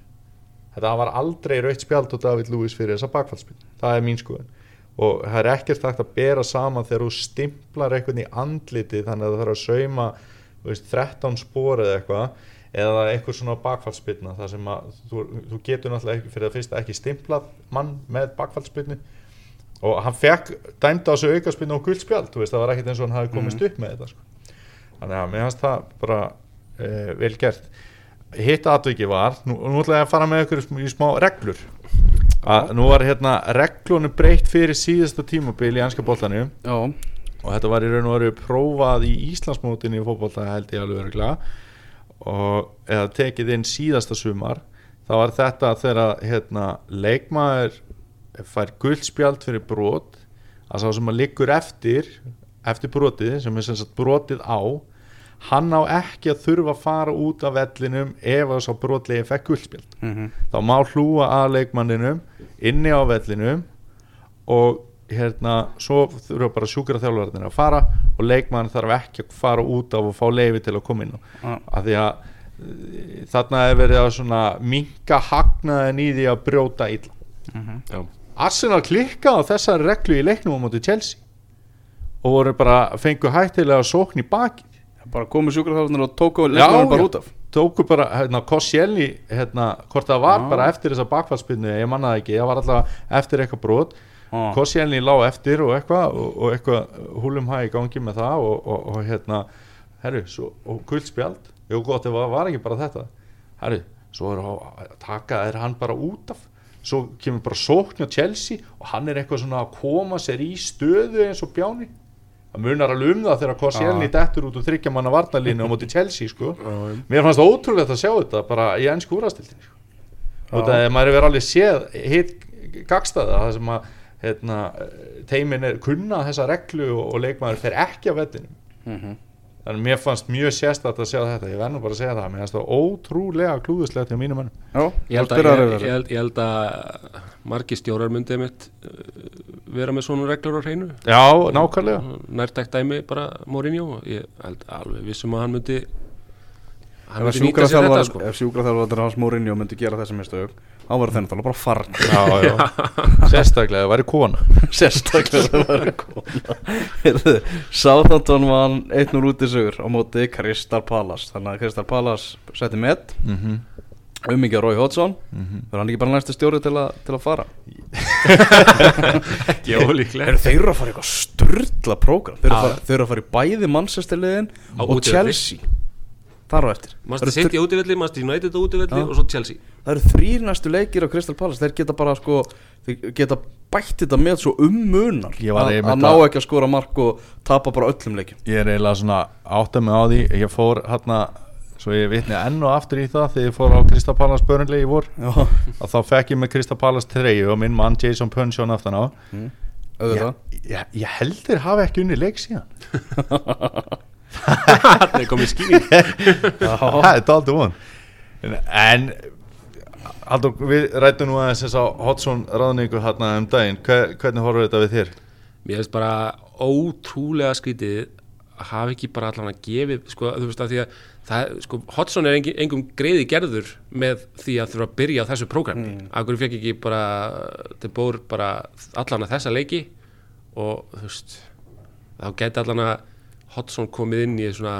þetta var aldrei rautt spjald og David Lewis fyrir þessa bakfallspil það er mín skoðun og það er ekkert hægt að bera saman þegar þú stimplar eitthvað í andliti þannig að það þarf að sauma veist, 13 spor eða eitthvað eða eitthvað svona bakfallspilna þar sem að þú, þú getur náttúrulega ekki fyrir að fyrsta ekki stimplað mann með bakfallspilni og hann fekk dæmda á þessu aukarspilna og guldspjald þú veist, það var ekkert eins og hann hafi komist upp með þetta sko. þannig að mér fannst það bara uh, vel gert. Hitt aðviki var, nú, nú ætla ég að fara með ykkur í smá reglur að nú var hérna reglunum breytt fyrir síðasta tímabil í ennska boltanum. Já, og þetta var í raun og veru prófað í Íslandsmótinni í fótbolta held ég alveg örgulega og eða tekið inn síðasta sumar. Þá var þetta þegar hérna, leikmaður fær guldspjald fyrir brot. Að sá sem að liggur eftir eftir brotið sem er sem sagt brotið á hann á ekki að þurfa að fara út af vellinum ef að sá brotlegi fekk guldspjald mhm, þá má hlúa að leikmanninum inni á vellinum og hérna svo þurfa bara sjúkra þjálfarnir að fara og leikmann þarf ekki að fara út af og fá leifi til að koma inn Já. af því að eh, þarna er verið að svona minka hagnaðin í því að brjóta illa mhm. Já. Arsenal klikkaði á þessari reglu í leiknum á móti Chelsea og voru bara fengu hættilega sókn í baki bara komu sjúkraþjálfarnir og tóku leikmann bara út af. Tóku bara, hérna, Koscielny hérna, hvort það var Já. bara eftir þessa bakfallspinnu ég manna það ekki, það var alltaf eftir eitthvað brot. Koscielny lá eftir og eitthvað og, og eitthvað húlum hæg í gangi með það og, og, og hérna herru, svo, og guldspjald jú gott, það var, var ekki bara þetta. Herru, svo er að taka er hann bara út af. Svo kemur bara sókn á Chelsea og hann er eitthvað svona að koma sér í stöðu eins og bjáni það munar alveg um það þegar Koscielny dettur út úr þryggja manna varnalínu á móti Chelsea sko. Mér fannst það ótrúlegt að sjá þetta bara í ennsku úrastildinni sko. og það er maður hefur alveg séð hitt gagstaða það sem að hérna, teimin er kunna þessa reglu og, og leikmaður fer ekki af vellinum. Mhm. Þannig að mér fannst mjög sérstætt að sjá þetta. Ég verð nú bara að segja það, mér fannst það ótrúlega klúðuslegt hjá mínum mönnum. Já, Ég held, að, yfir ég, held, að margir stjórar myndið mitt uh, vera með svona reglur á hreinu. Já, nákvæmlega. Nærtækt dæmi bara Mourinho. Ég held alveg vissum að hann myndi Ef sér þetta sko. hans Mourinho myndi gera þessi mistök þá verður þennan tala bara farn sérstaklega, það væri kona. Sérstaklega það var kona. Sáþantón var 1-0 út í sögur á móti Crystal Palace. Þannig að Crystal Palace setti met. Mm -hmm. um að Rói Hodson Mhm. verður hann ekki bara næstu stjóri til, a, til að fara? Ekki ólíklegt. Eru þeir eru að fara eitthvað störla prógram. Þeir eru að Já. fara- þeir eru að fara í bæði Manchesterliðin Á og. Chelsea þar á eftir. Manstu City útivelli, Manstu United útivelli Já. og svo Chelsea. Það eru þrýr næstu leikir á Crystal Palace. Þeir geta bara sko þeir geta bætt þetta með svo um munar. Ég var að, ná ekki að skora mark og tapa bara öllum leikjum. Ég er eiginlega svona átta mig á því. Ég fór hérna svo ég vitni enn og aftur í það þegar ég fór á Krista Pallas börnlegi í vor. Að þá fekk ég með Krista Pallas treyju og minn mann Jason Punchon aftan á. Auðvitað. ég, ég, ég heldur hafa ekki unni leik síðan Það er komið skýring. Það er daldi von. En, Haldur, við rættum nú aðeins þess að Hodson ráðningu hérna um daginn. Hver, hvernig horfum þetta við þér? Mér finnst bara ótrúlega skrítið að hafa ekki bara allan að gefið sko, þú veist að því að það, sko, Hodson er engin, engum greiði gerður með því að þurfa að byrja á þessu prógrami. Mm. Akkur fekk ekki bara til bór bara allan að þessa leiki? Og þú veist þá geti allan að Hodson komið inn í svona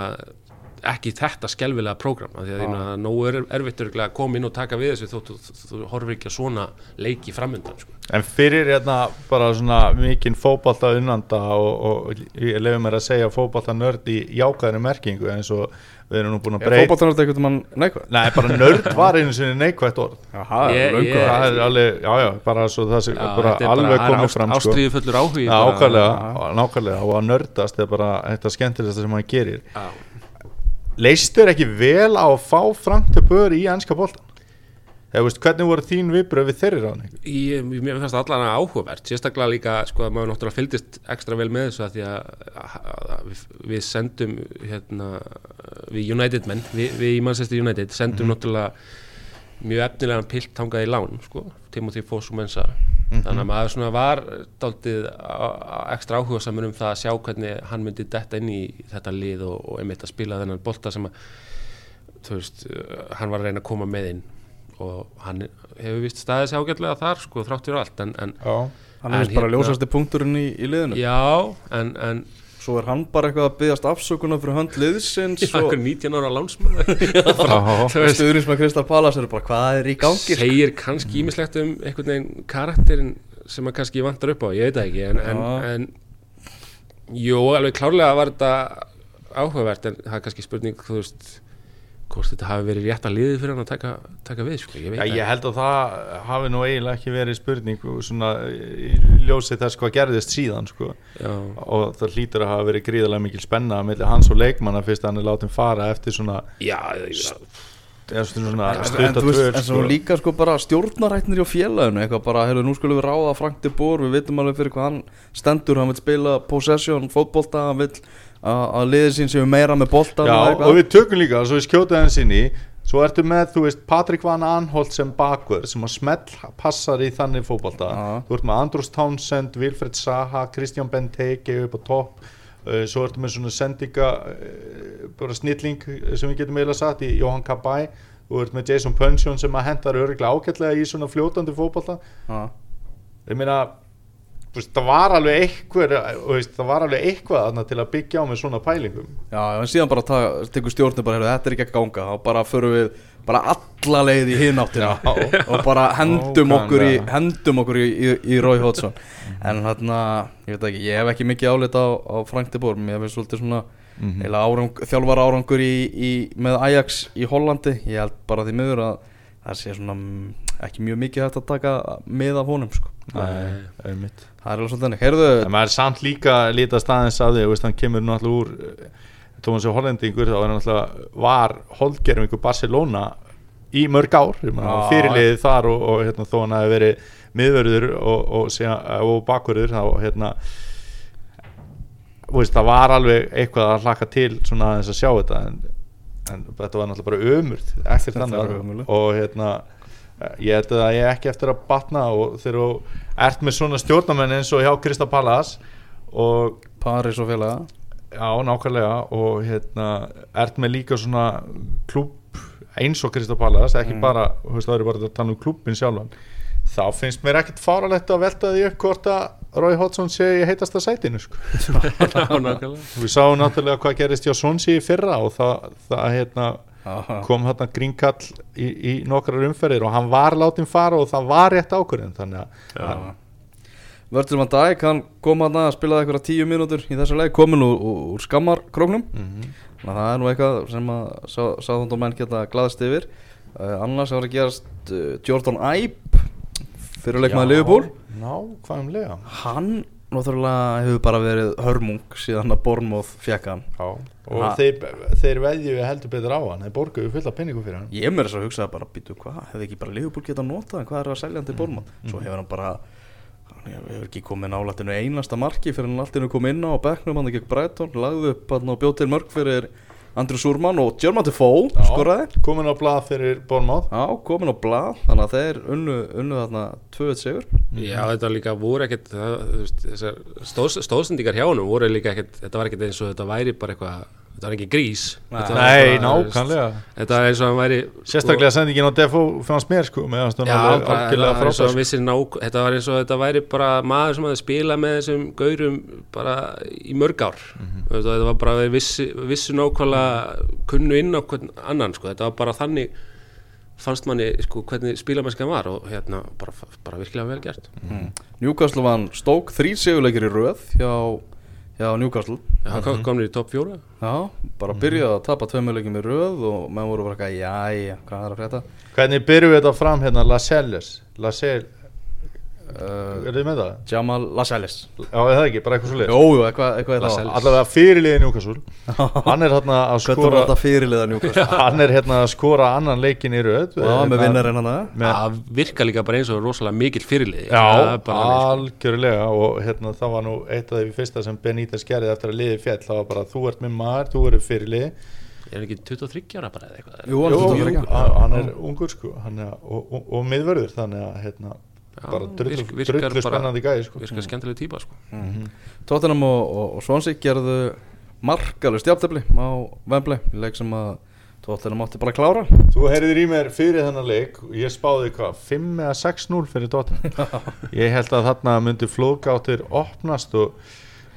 ekki þetta skelvilega prógram því að ah. nógu er erfitt örugglega að koma inn og taka við þessu þótt þú, þú, þú horfir ekki að svona leiki framöndan sko. En fyrir hérna bara svona mikinn fótbolta unnanda og, og ég lefum mér að segja fótbolta nörd í jákvæðri merkingu eins og við erum nú búin að Er breyta fótballtanart eitthvað mann neikvæð? Nei, bara nörd var einu sinni neikvægt orð Jaha, löngu Það er alveg, já já, bara svo það sé bara er alveg er komið ást- fram sko. ástríðu fullur áhugi nákvæmlega, nákvæmlega og að nördast er bara þetta skemmtilegsta sem maður gerir Já. Leistur ekki vel á að fá Boer í ennska boltan? Eða veist, hvernig voru þín viðbröð við þeirri ráðning? Ég, mér finnst það allan áhugavert sérstaklega líka, sko, að maður náttúrulega fylgdist ekstra vel með þessu að því að, að, að við, sendum hérna, við United menn, við, við í Manchester United sendum náttúrulega mjög efnilegan pilt tangað í lán, sko Timothy Foss og Mensa þannig að maður svona var á- ekstra áhuga saman um það að sjá hvernig hann myndi detta inn í þetta lið og, og einmitt að spila þennan bolta sem að þú veist, hann var að reyna að koma með inn og hann hefur vist staðið sér ágætlega þar sko þrátt fyrir allt en, en Já, Hann er bara hérna- ljósasti punkturinn í, í liðinu. Já, en, en Svo er hann bara eitthvað að byggast afsökunar fyrir hönd liðsins já, og okkur 19 ára lánsmann já, stuðurins með Kristal Palace eru bara hvað er í gangi? Segir kannski ímislegt um einhvern veginn karakterin sem að kannski vantar upp á, ég veit ekki en, en, en jú, alveg klárlega var þetta áhugavert en það er kannski spurning þú veist hvort þetta hafi verið rétt að liðið fyrir hann að taka, taka við sko, ég veit Já, það ég held að það hafi nú eiginlega ekki verið spurning svona í ljósi þess hvað gerðist síðan sko. já, og það hlýtur að hafa verið gríðarlega mikil spenna mellir hans og leikmanna fyrst að hann er látið fara eftir svona, já, já eftir svona En, en, stutta þú veist, tvöl en svo líka sko bara stjórnarætnir hjá félaginu eitthvað bara, heyrðu, nú skulum við ráða Frank de Boer, við vitum alveg fyrir hvað hann stendur, hann vil spila possession, fótbolta hann vil að, að liðið sín séu meira með boltan og og við tökum líka, svo við skjóta henni sinni svo ertu með, þú veist, Patrik Van Anholt sem bakvör, sem að smell passar í þannig fótbolta, Já. þú ert með Andrús Townsend, Wilfred Saha Kristján Benteke upp á topp. Uh, svo ertu með svona sendinga uh, bara snilling uh, sem við getum eiginlega satt í Johan Kabay. Þú ert með Jason Punchon sem að hendar öruglega ágætlega í svona fljótandi fótbolta. Já. ég meina veist, það var alveg eitthvað það var alveg eitthvað til að byggja á með svona pælingum. Já, en síðan bara tekur stjórnir bara, heyrðu, þetta er ekki að ganga. Þá bara förum við bara alla leið í hináttina og bara hendum okkur í hendum okkur í, í, í Rói Hótsson en hérna, ég veit ekki, ég hef ekki mikið álit á, á Frank de Boer mér finnst svolítið svona mm árang, þjálfar árangur í, í, með Ajax í Hollandi. Ég held bara því miður að það sé svona mm, ekki mjög mikið hægt að taka með af honum sko. Nei, einmitt. Það er alveg svolítið þannig, heyrðu En maður er samt líka lítast staðins af því veist, hann kemur náttúrulega úr eh, Tómas og Hollendingur, þá er hann náttúrulega var holdgerfingur Barcelona í mörg ár, fyrirliðið þar og, og hérna, þó hann hafi verið miðverður og, og, síðan- og bakverður þá hérna veist, það var alveg eitthvað að hlaka til svona aðeins að sjá þetta en, en þetta var náttúrulega bara ömurð eftir þannig og hérna ég held að ég ekki eftir að batna og þegar þú ert með svona stjórnamenn eins og hjá Krista Pallas og Paris og félaga já, nákvæmlega og hérna, ert með líka svona klúb eins og Krista Pallas, ekki Mm. bara þú veist, það eru bara að tala um klúbin sjálfan þá finnst mér ekkert fáralegt að velta því upp hvort að Rói Hodson sé í heitasta sætinu sko. Við sáum náttúrulega hvað gerist hjá Sonsi í fyrra og það, það hérna, Já. kom hérna grínkall í, í nokkrar umferðir og hann var látinn fara og það var rétt ákvörðin þannig að Vörður mann dag, hann kom hann að spilaði eitthvað tíu mínútur í þessu leik, komin úr, úr, skammarkróknum. Mhm. þannig að það er nú eitthvað sem að sáðundum menn geta glaðst yfir. Uh, annars var að gerast uh, Jordan Ibe fyrirleikmaði Liverpool. nákvæmlega. Hann náttúrulega hefur bara verið hörmung síðan að Bournemouth fekk hann. Já, og Ha. þeir, þeir veðju heldur betur á hann. Þeir borguðu fullt af penningu fyrir hann. Ég mér þess að hugsa bara, býtu hvað, hefði ekki bara Liverpool getað notað hann, hvað er að selja hann til Bournemouth? Svo hefur hann bara hann hefur ekki komið nálættinu einasta marki fyrir hann alltaf kom inn á og bekknum hann gegn Brighton lagði upp hann og bjóð til mörg fyrir Andrew Surman og German Defoe skoraði. komin á blað fyrir Bormáð Já, komin á blað, þannig að þeir unnu, unnu þarna 2-1 sigur. Já, þetta líka voru ekkert það, þú veist, þessar stóð, stóðsendingar hjá honum voru líka ekkert, þetta var ekkert eins og þetta væri bara eitthvað þetta var ekki grís. Nei, bara, nákvæmlega. Þetta er eins og hann væri Sérstaklega sendingin á Defo fannst mér sko að Já, algjörlega þetta var eins og Þetta var eins og þetta væri bara maður sem hafði spilað með þessum gaurum bara í mörg ár. Mm Þetta var bara þeir vissi, vissi nákvæmlega kunnu inn á hvern annan sko. Þetta var bara þannig fannst manni sko, hvernig spilamennska var og hérna bara, bara virkilega vel gert. Newcastle vann stók þrý seguleikir í röð hjá, hjá Newcastle. Já, hann komnir í topp fjóra. Já, bara byrjaði að tapa tveimuleikum í röð og menn voru bara eitthvað, jæja, hvað er að frétta? Hvernig byrjum við þetta fram hérna Lascelles Lascelles, er þið með það? Jamal Lascelles Já, er það ekki, bara eitthvað svo leið Jú, eitthvað, eitthvað er Lascelles. Allavega fyrirliðin Júkasúl Hann er hérna að Hvernig var skora þetta fyrirliða Newcastle? Hann er hérna að skora annan leikin í röð. Já, með vinnarinn hann að Það virka líka bara eins og rosalega mikill fyrirlið Já, algjörlega. Og hérna það var nú eitt af því fyrsta sem Benítez gerði eftir að liði fjall það var bara þú ert með maður, þú eru fyrirlið Er ekki 23 ára bara eða eitthvað? Jú, hann er ungur sko. Hann er, og, og, og miðvörður þannig að hérna, bara drullu, spennandi gæði sko. Virkar skemmtileg típa sko. Tottenham og, og, og Swansea gerðu markalust jafntefli á Wembley leik sem að Tottenham átti bara að klára. Þú heyrðir í mér fyrir þennan leik og ég spáði hvað, 5 eða 6-0 fyrir Tottenham? Ég held að þarna myndi flóðgáttir opnast og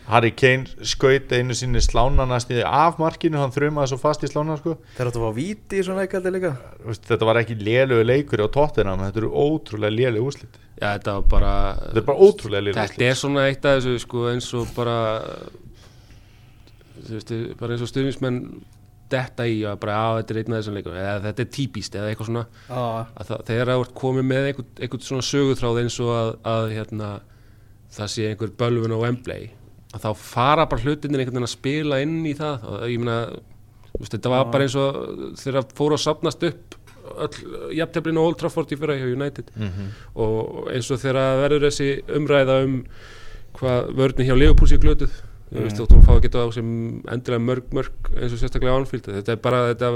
Harry Kane skaut einu sinni slánanast í af markinu, hann þrumaði svo fast í slána sko. Áttu að fá víti í svona leikaldi líka. Þú veist, Þetta var ekki lélögu leikur á Tottenham, þetta eru ótrúlega lélögu úslit Já, þetta var bara Þetta er bara ótrúlega lélögu Þetta er svona eitt af þessu sko eins og bara þú veist, bara eins og stuðnismenn detta í að bara að þetta er einn af þessum leikum eða þetta er típist eða eitthvað svona. Já, að það, þegar það vart komið með einhvern, einhvern svona sögutráð eins og að, að hérna, það sé einhver bölvun á Wembley að þá fara bara hlutinir einhvern veginn að spila inn í það. Og ég meina þetta var bara eins og þegar fóru að sapnast upp öll jafnteflinu Old Trafford í fyrra hjá United. Og eins og þegar verður þessi umræða um hvað vörðin hjá Leopold sé glötuð þú veist, þótt hún fá ekki á sem endilega mörg mörg eins og sérstaklega ánfíld þetta er bara þetta,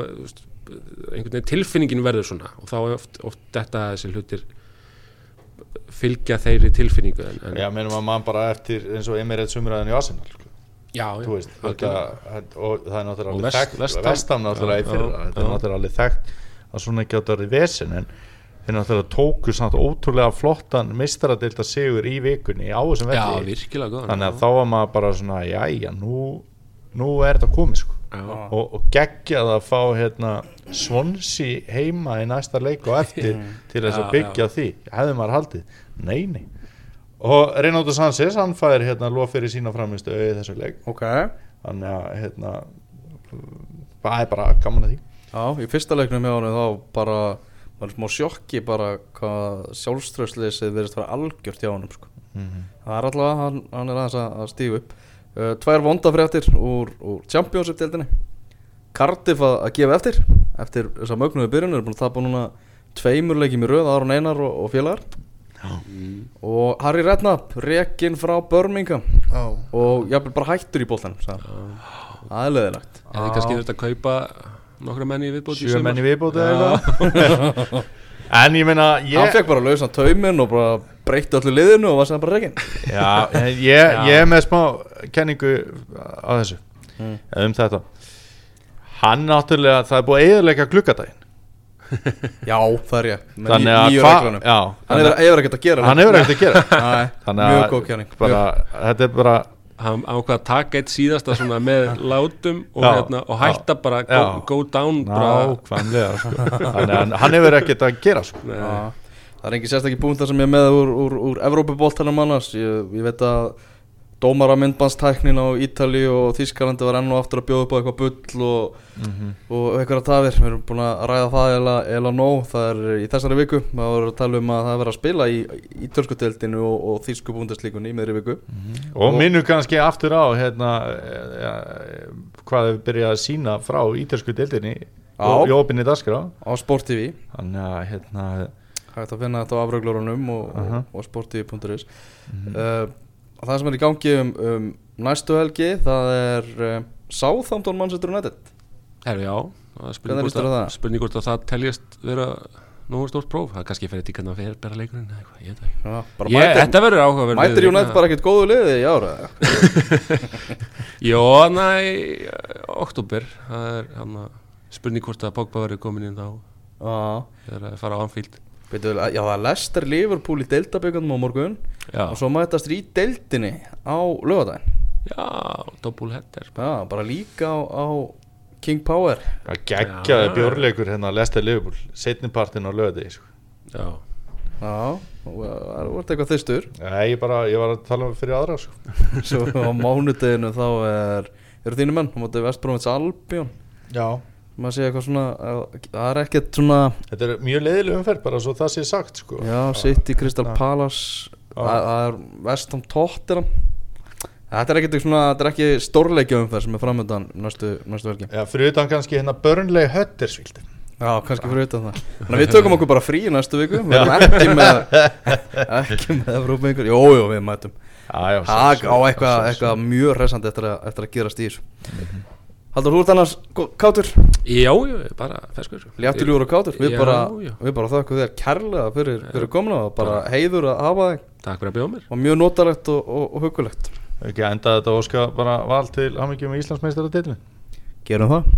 einhvern veginn tilfinningin verður svona og þá er oft, oft þetta þessi hlutir fylgja þeirri tilfinningu en, en Já, mennum að mann bara eftir eins og Emirates umræðin í Arsenal sko. já, Þú veist, þetta, og það er náttúrulega Og alveg þekkt Ham. Vestam náttúrulega í Já, fyrra, já, þetta er já. náttúrulega alveg þekkt að svona ekki átt að vera vesen en þeir náttúrulega tóku samt ótrúlega flottan mistaradilda sigur í vikunni á þessum já, velli þannig að þá var maður bara svona jæja, nú, nú er þetta komið sko já, og, og geggjað að fá hérna, svonsi heima í næsta leik og eftir til þess að Já, byggja á því. Hefði maður haldið, nei nei. Og Reynóttur Sanchez hann fær hérna lof fyrir sína framistu í þessu leik. Ok. Þannig að hérna það er bara gaman að því. Já, í fyrsta leiknum hjá hann þá bara var smá sjokki bara hvað sjálfströðsleysið verðist vera algjört hjá hann sko. það er allavega, hann, hann er aðeins að, að stífa upp tvær vondafréttir úr, úr Championship-deildinni Cardiff að, að gefa eftir eftir þess að mögnuðu byrjun. Er búin að tapa núna tveimur leikjum í röð, Aron Einar og, og félagar. Og Harry Redknapp rekinn frá Birmingham. Já, og jafnvel bara hættur í bóltanum aðleðilegt eða kannski þurft að kaupa nokkra menni í viðbót í sjö sumar. menn í viðbóti eða en ég meina hann ég, fekk bara lausan tauminn og bara breytti öllu liðinu og var sem bara rekinn. Já, ég, ég, ég er með smá kenningu á þessu um þetta. Hann náttúrulega, það er búið að eðalega glukkadaginn Já, það er ég með þannig að nýju hva- reglunum já, Hann hefur, ekkert að gera hann hefur ekkert að gera. Mjög að góð bara, þetta er bara hann ákvað að taka eitt síðasta svona með látum og, Já, hérna, og hætta bara go, já. go down bara, nákvæmlega sko. hann- hann hefur ekkert að gera sko. Nei. Já, Það er engin sérstakki punktar sem ég er með úr, úr, úr Evrópuboltanum annars ég, ég veit að dómara myndbannstæknin á Ítali og Þískalandi var enn og aftur að bjóða upp á eitthvað bull og, og eitthvað tafir. Við erum búin að ræða það eða, eða nóg. Það er í þessari viku. Það voru að tala um að það er verið að spila í, í törskuteldinu og, og Þísku búndaslíkunni í meðri viku. Og minnum kannski aftur á hérna, ja, hvað hefur byrjað að sína frá ítalsku deildinni Já. og í opinni dagskrá. Á Sport TV þannig að hérna, hægt að finna þetta á afröglurunum og, Aha. Og, og það sem er í gangi um, um næstu helgi það er uh, Southampton Manchester United. Herru, já, það er spurning hvort á að, það? það teljast vera nógu stórt próf, það er kannski fyrir tíkan að fyrir bera leikurinn eða eitthvað, ég veit það ekki. Já, Ég, mætir, þetta verður áhugaverð mætir United bara ekkert góðu liði í ára? Jó, næ, oktober það er hann að spurning hvort að Pogba verið komin inn Já, þegar að fara á veitu, já það er Leicester Liverpool í deildaböggandum á morgun já, og svo mætast í deildinni á lögadaginn já double header Já, bara líka á, á King Power að geggjaði Já. bjórleikur hérna að lesta Liverpool setnipartin á löði sko. já, Já, og það voru eitthvað þystur Nei, ég, bara, ég var að tala um fyrir aðra sko. Svo á mánudeginu þá er eru þínu menn, á móti Vestbrómins Albion Já maður sé eitthvað svona að- það er ekkert svona Þetta er mjög leiðileg umferð bara svo það sé sagt sko. já, sitt í Crystal. Palace. Það er Vestham Tottenham. Þetta er ekkert svona, þetta er ekki stórleikja umferð sem er framöndan næstu, næstu velgi Já, fyrir utan kannski hérna Burnley Huddersfield. Já, kannski fyrir utan það. Þannig við tökum okkur bara frí næstu viku. Við erum ekki með ekki með Evrópa yngur, jú, jú, við mætum. Já, já, það á eitthvað, eitthvað mjög resandi eftir að, eftir að gerast í þessu Haldur, þú ert annars kátur? Já, já, bara feskur Léttiljúur og kátur. Við Já, bara, bara þakkum þér kærlega fyrir, fyrir komuna og bara heiður að hafa þig. Takk fyrir að bjóða mér. Og mjög notalegt og, og, og hugulegt Ekki að enda þetta óska bara val til hamingjum í Íslandsmeistara Gerum það